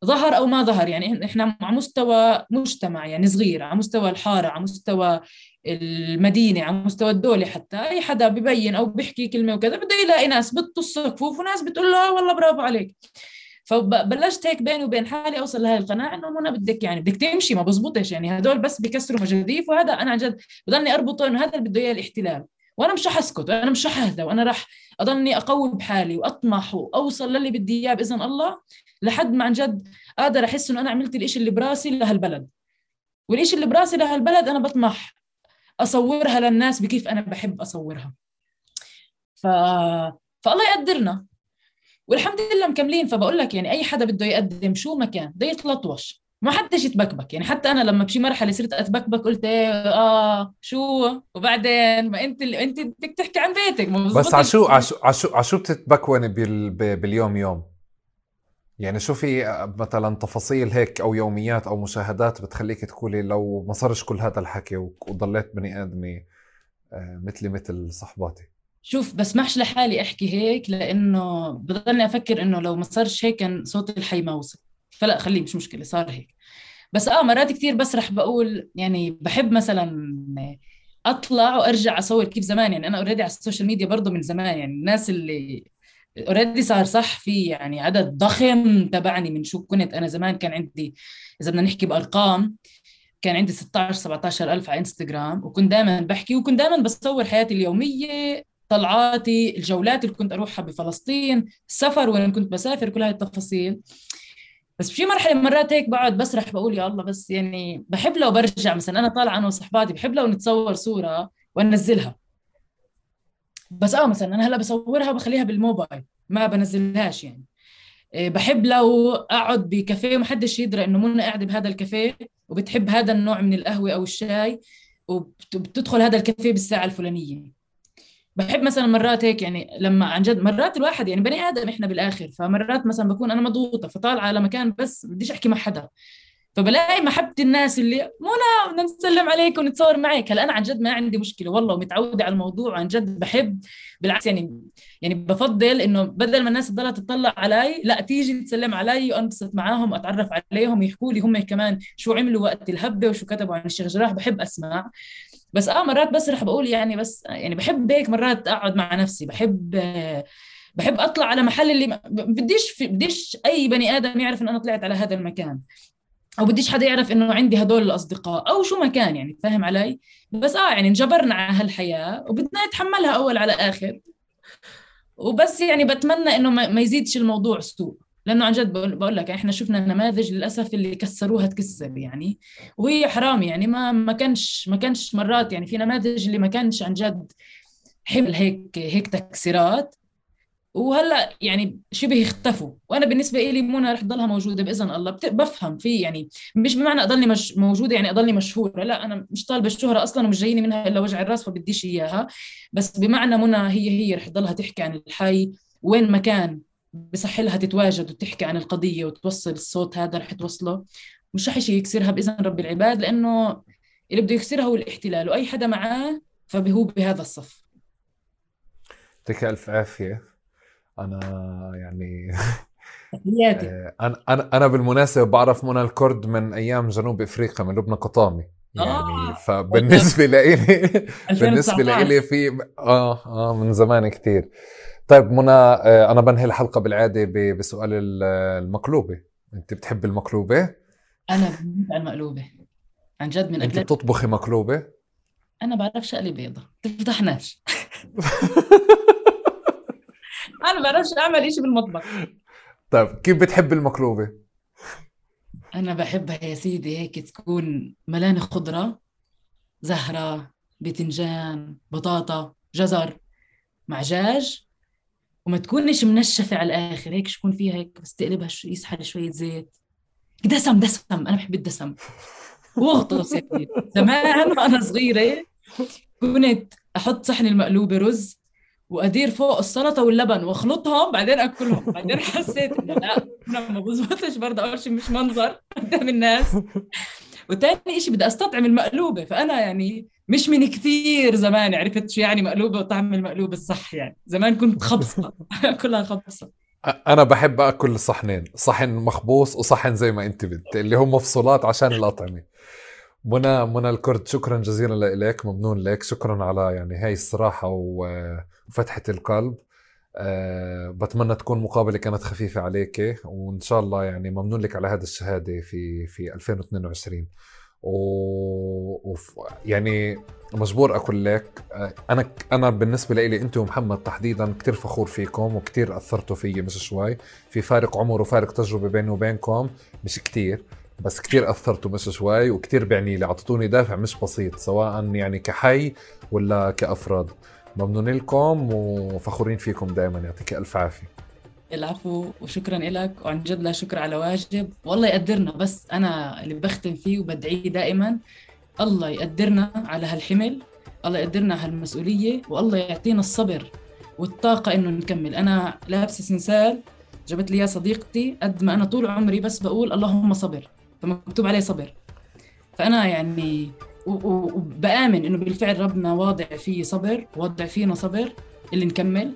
ظهر أو ما ظهر. يعني إحنا على مستوى مجتمع يعني صغير على مستوى الحارة على مستوى المدينة على مستوى الدولة حتى أي حدا ببين أو بيحكي كلمة وكذا بده يلاقي ناس بتطص كفوف وناس بتقول له والله برافو عليك. فبلشت هيك بيني وبين حالي أوصل لهي القناعة إنه منى بدك يعني بدك تمشي ما بزبطش يعني هدول بس بكسروا مجاديف وهذا أنا عن جد بضلني أربطه إنه هذا اللي بده إياه الاحتلال. وأنا مش رح أسكت وأنا مش رح أهدى وأنا رح أضلني أقوي بحالي وأطمح وأوصل للي بدي إياه بإذن الله لحد ما عن جد أقدر أحس إنه أنا عملت الإشي اللي براسي لهالبلد. والإشي اللي براسي لهالبلد أنا بطمح أصورها للناس بكيف أنا بحب أصورها. ف... فالله يقدرنا. والحمد لله مكملين. فبقول لك يعني أي حدا بده يقدم شو ما كان بده يتلطوش. ما حدش يتبكبك. يعني حتى أنا لما بشي مرحلة صرت أتبكبك قلت إيه آه شو؟ وبعدين؟ ما أنت اللي أنت بدك تحكي عن بيتك. بس على شو على شو بتتبكوني باليوم يوم؟ يعني شو في مثلا تفاصيل هيك أو يوميات أو مشاهدات بتخليك تقولي لو ما صارش كل هذا الحكي وضليت بني ادمه آه، مثلي مثل صحباتي. شوف بسمحش لحالي أحكي هيك لأنه بضلني أفكر إنه لو ما صارش هيك كان صوت الحي ما وصل. فلا خليه مش مشكلة صار هيك. بس آه مرات كثير بس رح بقول يعني بحب مثلا أطلع وأرجع أصور كيف زمان. يعني أنا already على ال social media برضه من زمان. يعني الناس اللي already صار صح في يعني عدد ضخم تبعني من شو كنت. أنا زمان كان عندي إذا بدنا نحكي بأرقام كان عندي 16 17 ألف على إنستغرام وكنت دائما بحكي وكنت دائما بصور حياتي اليومية طلعاتي الجولات اللي كنت أروحها بفلسطين السفر وين كنت بسافر كل هاي التفاصيل. بس بشي مرحلة مرات هيك بقعد بسرح بقول يا الله بس يعني بحب لو برجع مثلا أنا طالعة أنا وصحباتي بحب لو نتصور صورة وأنزلها. بس آه مثلا أنا هلأ بصورها بخليها بالموبايل ما بنزلهاش يعني. إيه، بحب لو أقعد بكافيه ومحدش يدري إنه منى قاعدة بهذا الكافيه وبتحب هذا النوع من القهوة أو الشاي وبتدخل هذا الكافيه بالساعة الفلانية. بحب مثلا مرات هيك يعني لما عن جد مرات الواحد يعني بني آدم إحنا بالآخر فمرات مثلا بكون أنا مضغوطة فطالعة على مكان بس بديش أحكي مع حدا. فبلاقي محبة الناس اللي منى بدنا نسلم عليك ونتصور معك. هلا أنا عن جد ما عندي مشكلة والله ومتعوده على الموضوع وعن جد بحب بالعكس يعني يعني بفضل إنه بدل ما الناس تضلها تطلع علي لا تيجي تسلم علي وأنبسط معاهم وأتعرف عليهم ويحكوا لي هم كمان شو عملوا وقت الهبة وشو كتبوا عن الشيخ جراح بحب أسمع. بس آه مرات بس رح بقول يعني بس يعني بحب هيك مرات أقعد مع نفسي بحب بحب أطلع على محل اللي بديش بديش أي بني آدم يعرف إن أنا طلعت على هذا المكان. أو بديش حدا يعرف إنه عندي هدول الأصدقاء أو شو ما كان يعني فاهم علي؟ بس آه يعني انجبرنا على هالحياة وبدنا نتحملها أول على آخر. وبس يعني بتمنى إنه ما يزيدش الموضوع سوء. لأنه عن جد بقول لك إحنا شفنا نماذج للأسف اللي كسروها تكسر يعني. وهي حرام يعني ما ما كانش ما كانش مرات يعني في نماذج اللي ما كانش عن جد حمل هيك هيك تكسيرات. وهلا يعني شبه اختفوا. وأنا بالنسبة لي منى رح تضلها موجودة بإذن الله. بفهم في يعني مش بمعنى أضلني مش موجودة يعني أضلني مشهورة. لا أنا مش طالبة الشهرة أصلا ومش جاييني منها إلا وجع الرأس فبديش إياها. بس بمعنى منى هي هي رح تضلها تحكي عن الحي. وين ما كان بصح لها تتواجد وتحكي عن القضية وتوصل الصوت هذا رح توصله. مش رح شيء يكسرها بإذن رب العباد لأنه اللي بده يكسرها هو الاحتلال. وأي حدا معاه فهو بهذا الصف. يعطيك ألف عافية. أنا يعني آه، أنا أنا أنا بالمناسبة بعرف منى الكرد من أيام جنوب إفريقيا من لبنى قطامي. يعني آه. فبالنسبة لإلي بالنسبة لإلي في آه آه من زمان كثير طيب منى آه، أنا بنهي الحلقة بالعادة بسؤال المقلوبة. أنت بتحب المقلوبة؟ أنا بموت على المقلوبة. عن جد من أنت بتطبخي مقلوبة؟ أنا بعرفش اقلي بيضة. تفتحناش أنا ما بعرفش أعمل شيء بالمطبخ. طيب كيف بتحب المقلوبه أنا بحبها يا سيدي هيك تكون ملانة خضرة زهرة باذنجان بطاطا جزر مع دجاج وما تكونش منشفة على الآخر هيك يكون فيها هيك بس تقلبها يسحل شوية زيت. دسم دسم أنا بحب الدسم. واغطس زمان وأنا صغيرة كنت أحط صحن المقلوبة رز وأدير فوق السلطة واللبن وأخلطهم بعدين أكلهم. بعدين حسيت انه لا أنا ما بزبطش برضه أول شيء مش منظر قدام الناس. وثاني شيء بدي أستطعم المقلوبة. فأنا يعني مش من كثير زمان عرفت شو يعني مقلوبة وطعم المقلوبة الصح يعني. زمان كنت خبصة. كلها خبصة. أنا بحب أكل صحنين. صحن مخبوص وصحن زي ما أنت بدت اللي هم مفصولات عشان الأطعمة. منى منى الكرد شكرا جزيلا لك ممنون لك. شكرا على يعني هاي الصراحة وفتحة القلب. أه بتمنى تكون مقابلة كانت خفيفة عليك وإن شاء الله يعني ممنون لك على هذه الشهادة في في 2022 و... و... يعني مجبور أقول لك آه، أنا أنا بالنسبة لي انت ومحمد تحديدا كثير فخور فيكم وكثير أثرتوا فيي مش شوي. في فارق عمر وفارق تجربة بيني وبينكم مش كثير بس كتير أثرتوا مش شوي وكتير بعني لي اعطيتوني دافع مش بسيط سواء يعني كحي ولا كأفراد. ممنونين لكم وفخورين فيكم دائما يعطيك ألف عافية. العفو وشكرا لك وعن جد لا شكر على واجب. والله يقدرنا بس أنا اللي بختم فيه وبدعيه دائما الله يقدرنا على هالحمل الله يقدرنا على هالمسؤولية والله يعطينا الصبر والطاقة إنه نكمل. أنا لابسة سنسال جابت لي صديقتي قد ما أنا طول عمري بس بقول اللهم صبر. فمكتوب عليه صبر. فأنا يعني وبآمن إنه بالفعل ربنا واضع فيه صبر واضع فينا صبر اللي نكمل.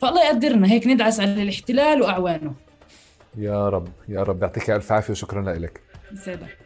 فالله يقدرنا هيك ندعس على الاحتلال وأعوانه. يا رب يا رب. يعطيك ألف عافية وشكرا لك. يسعدك.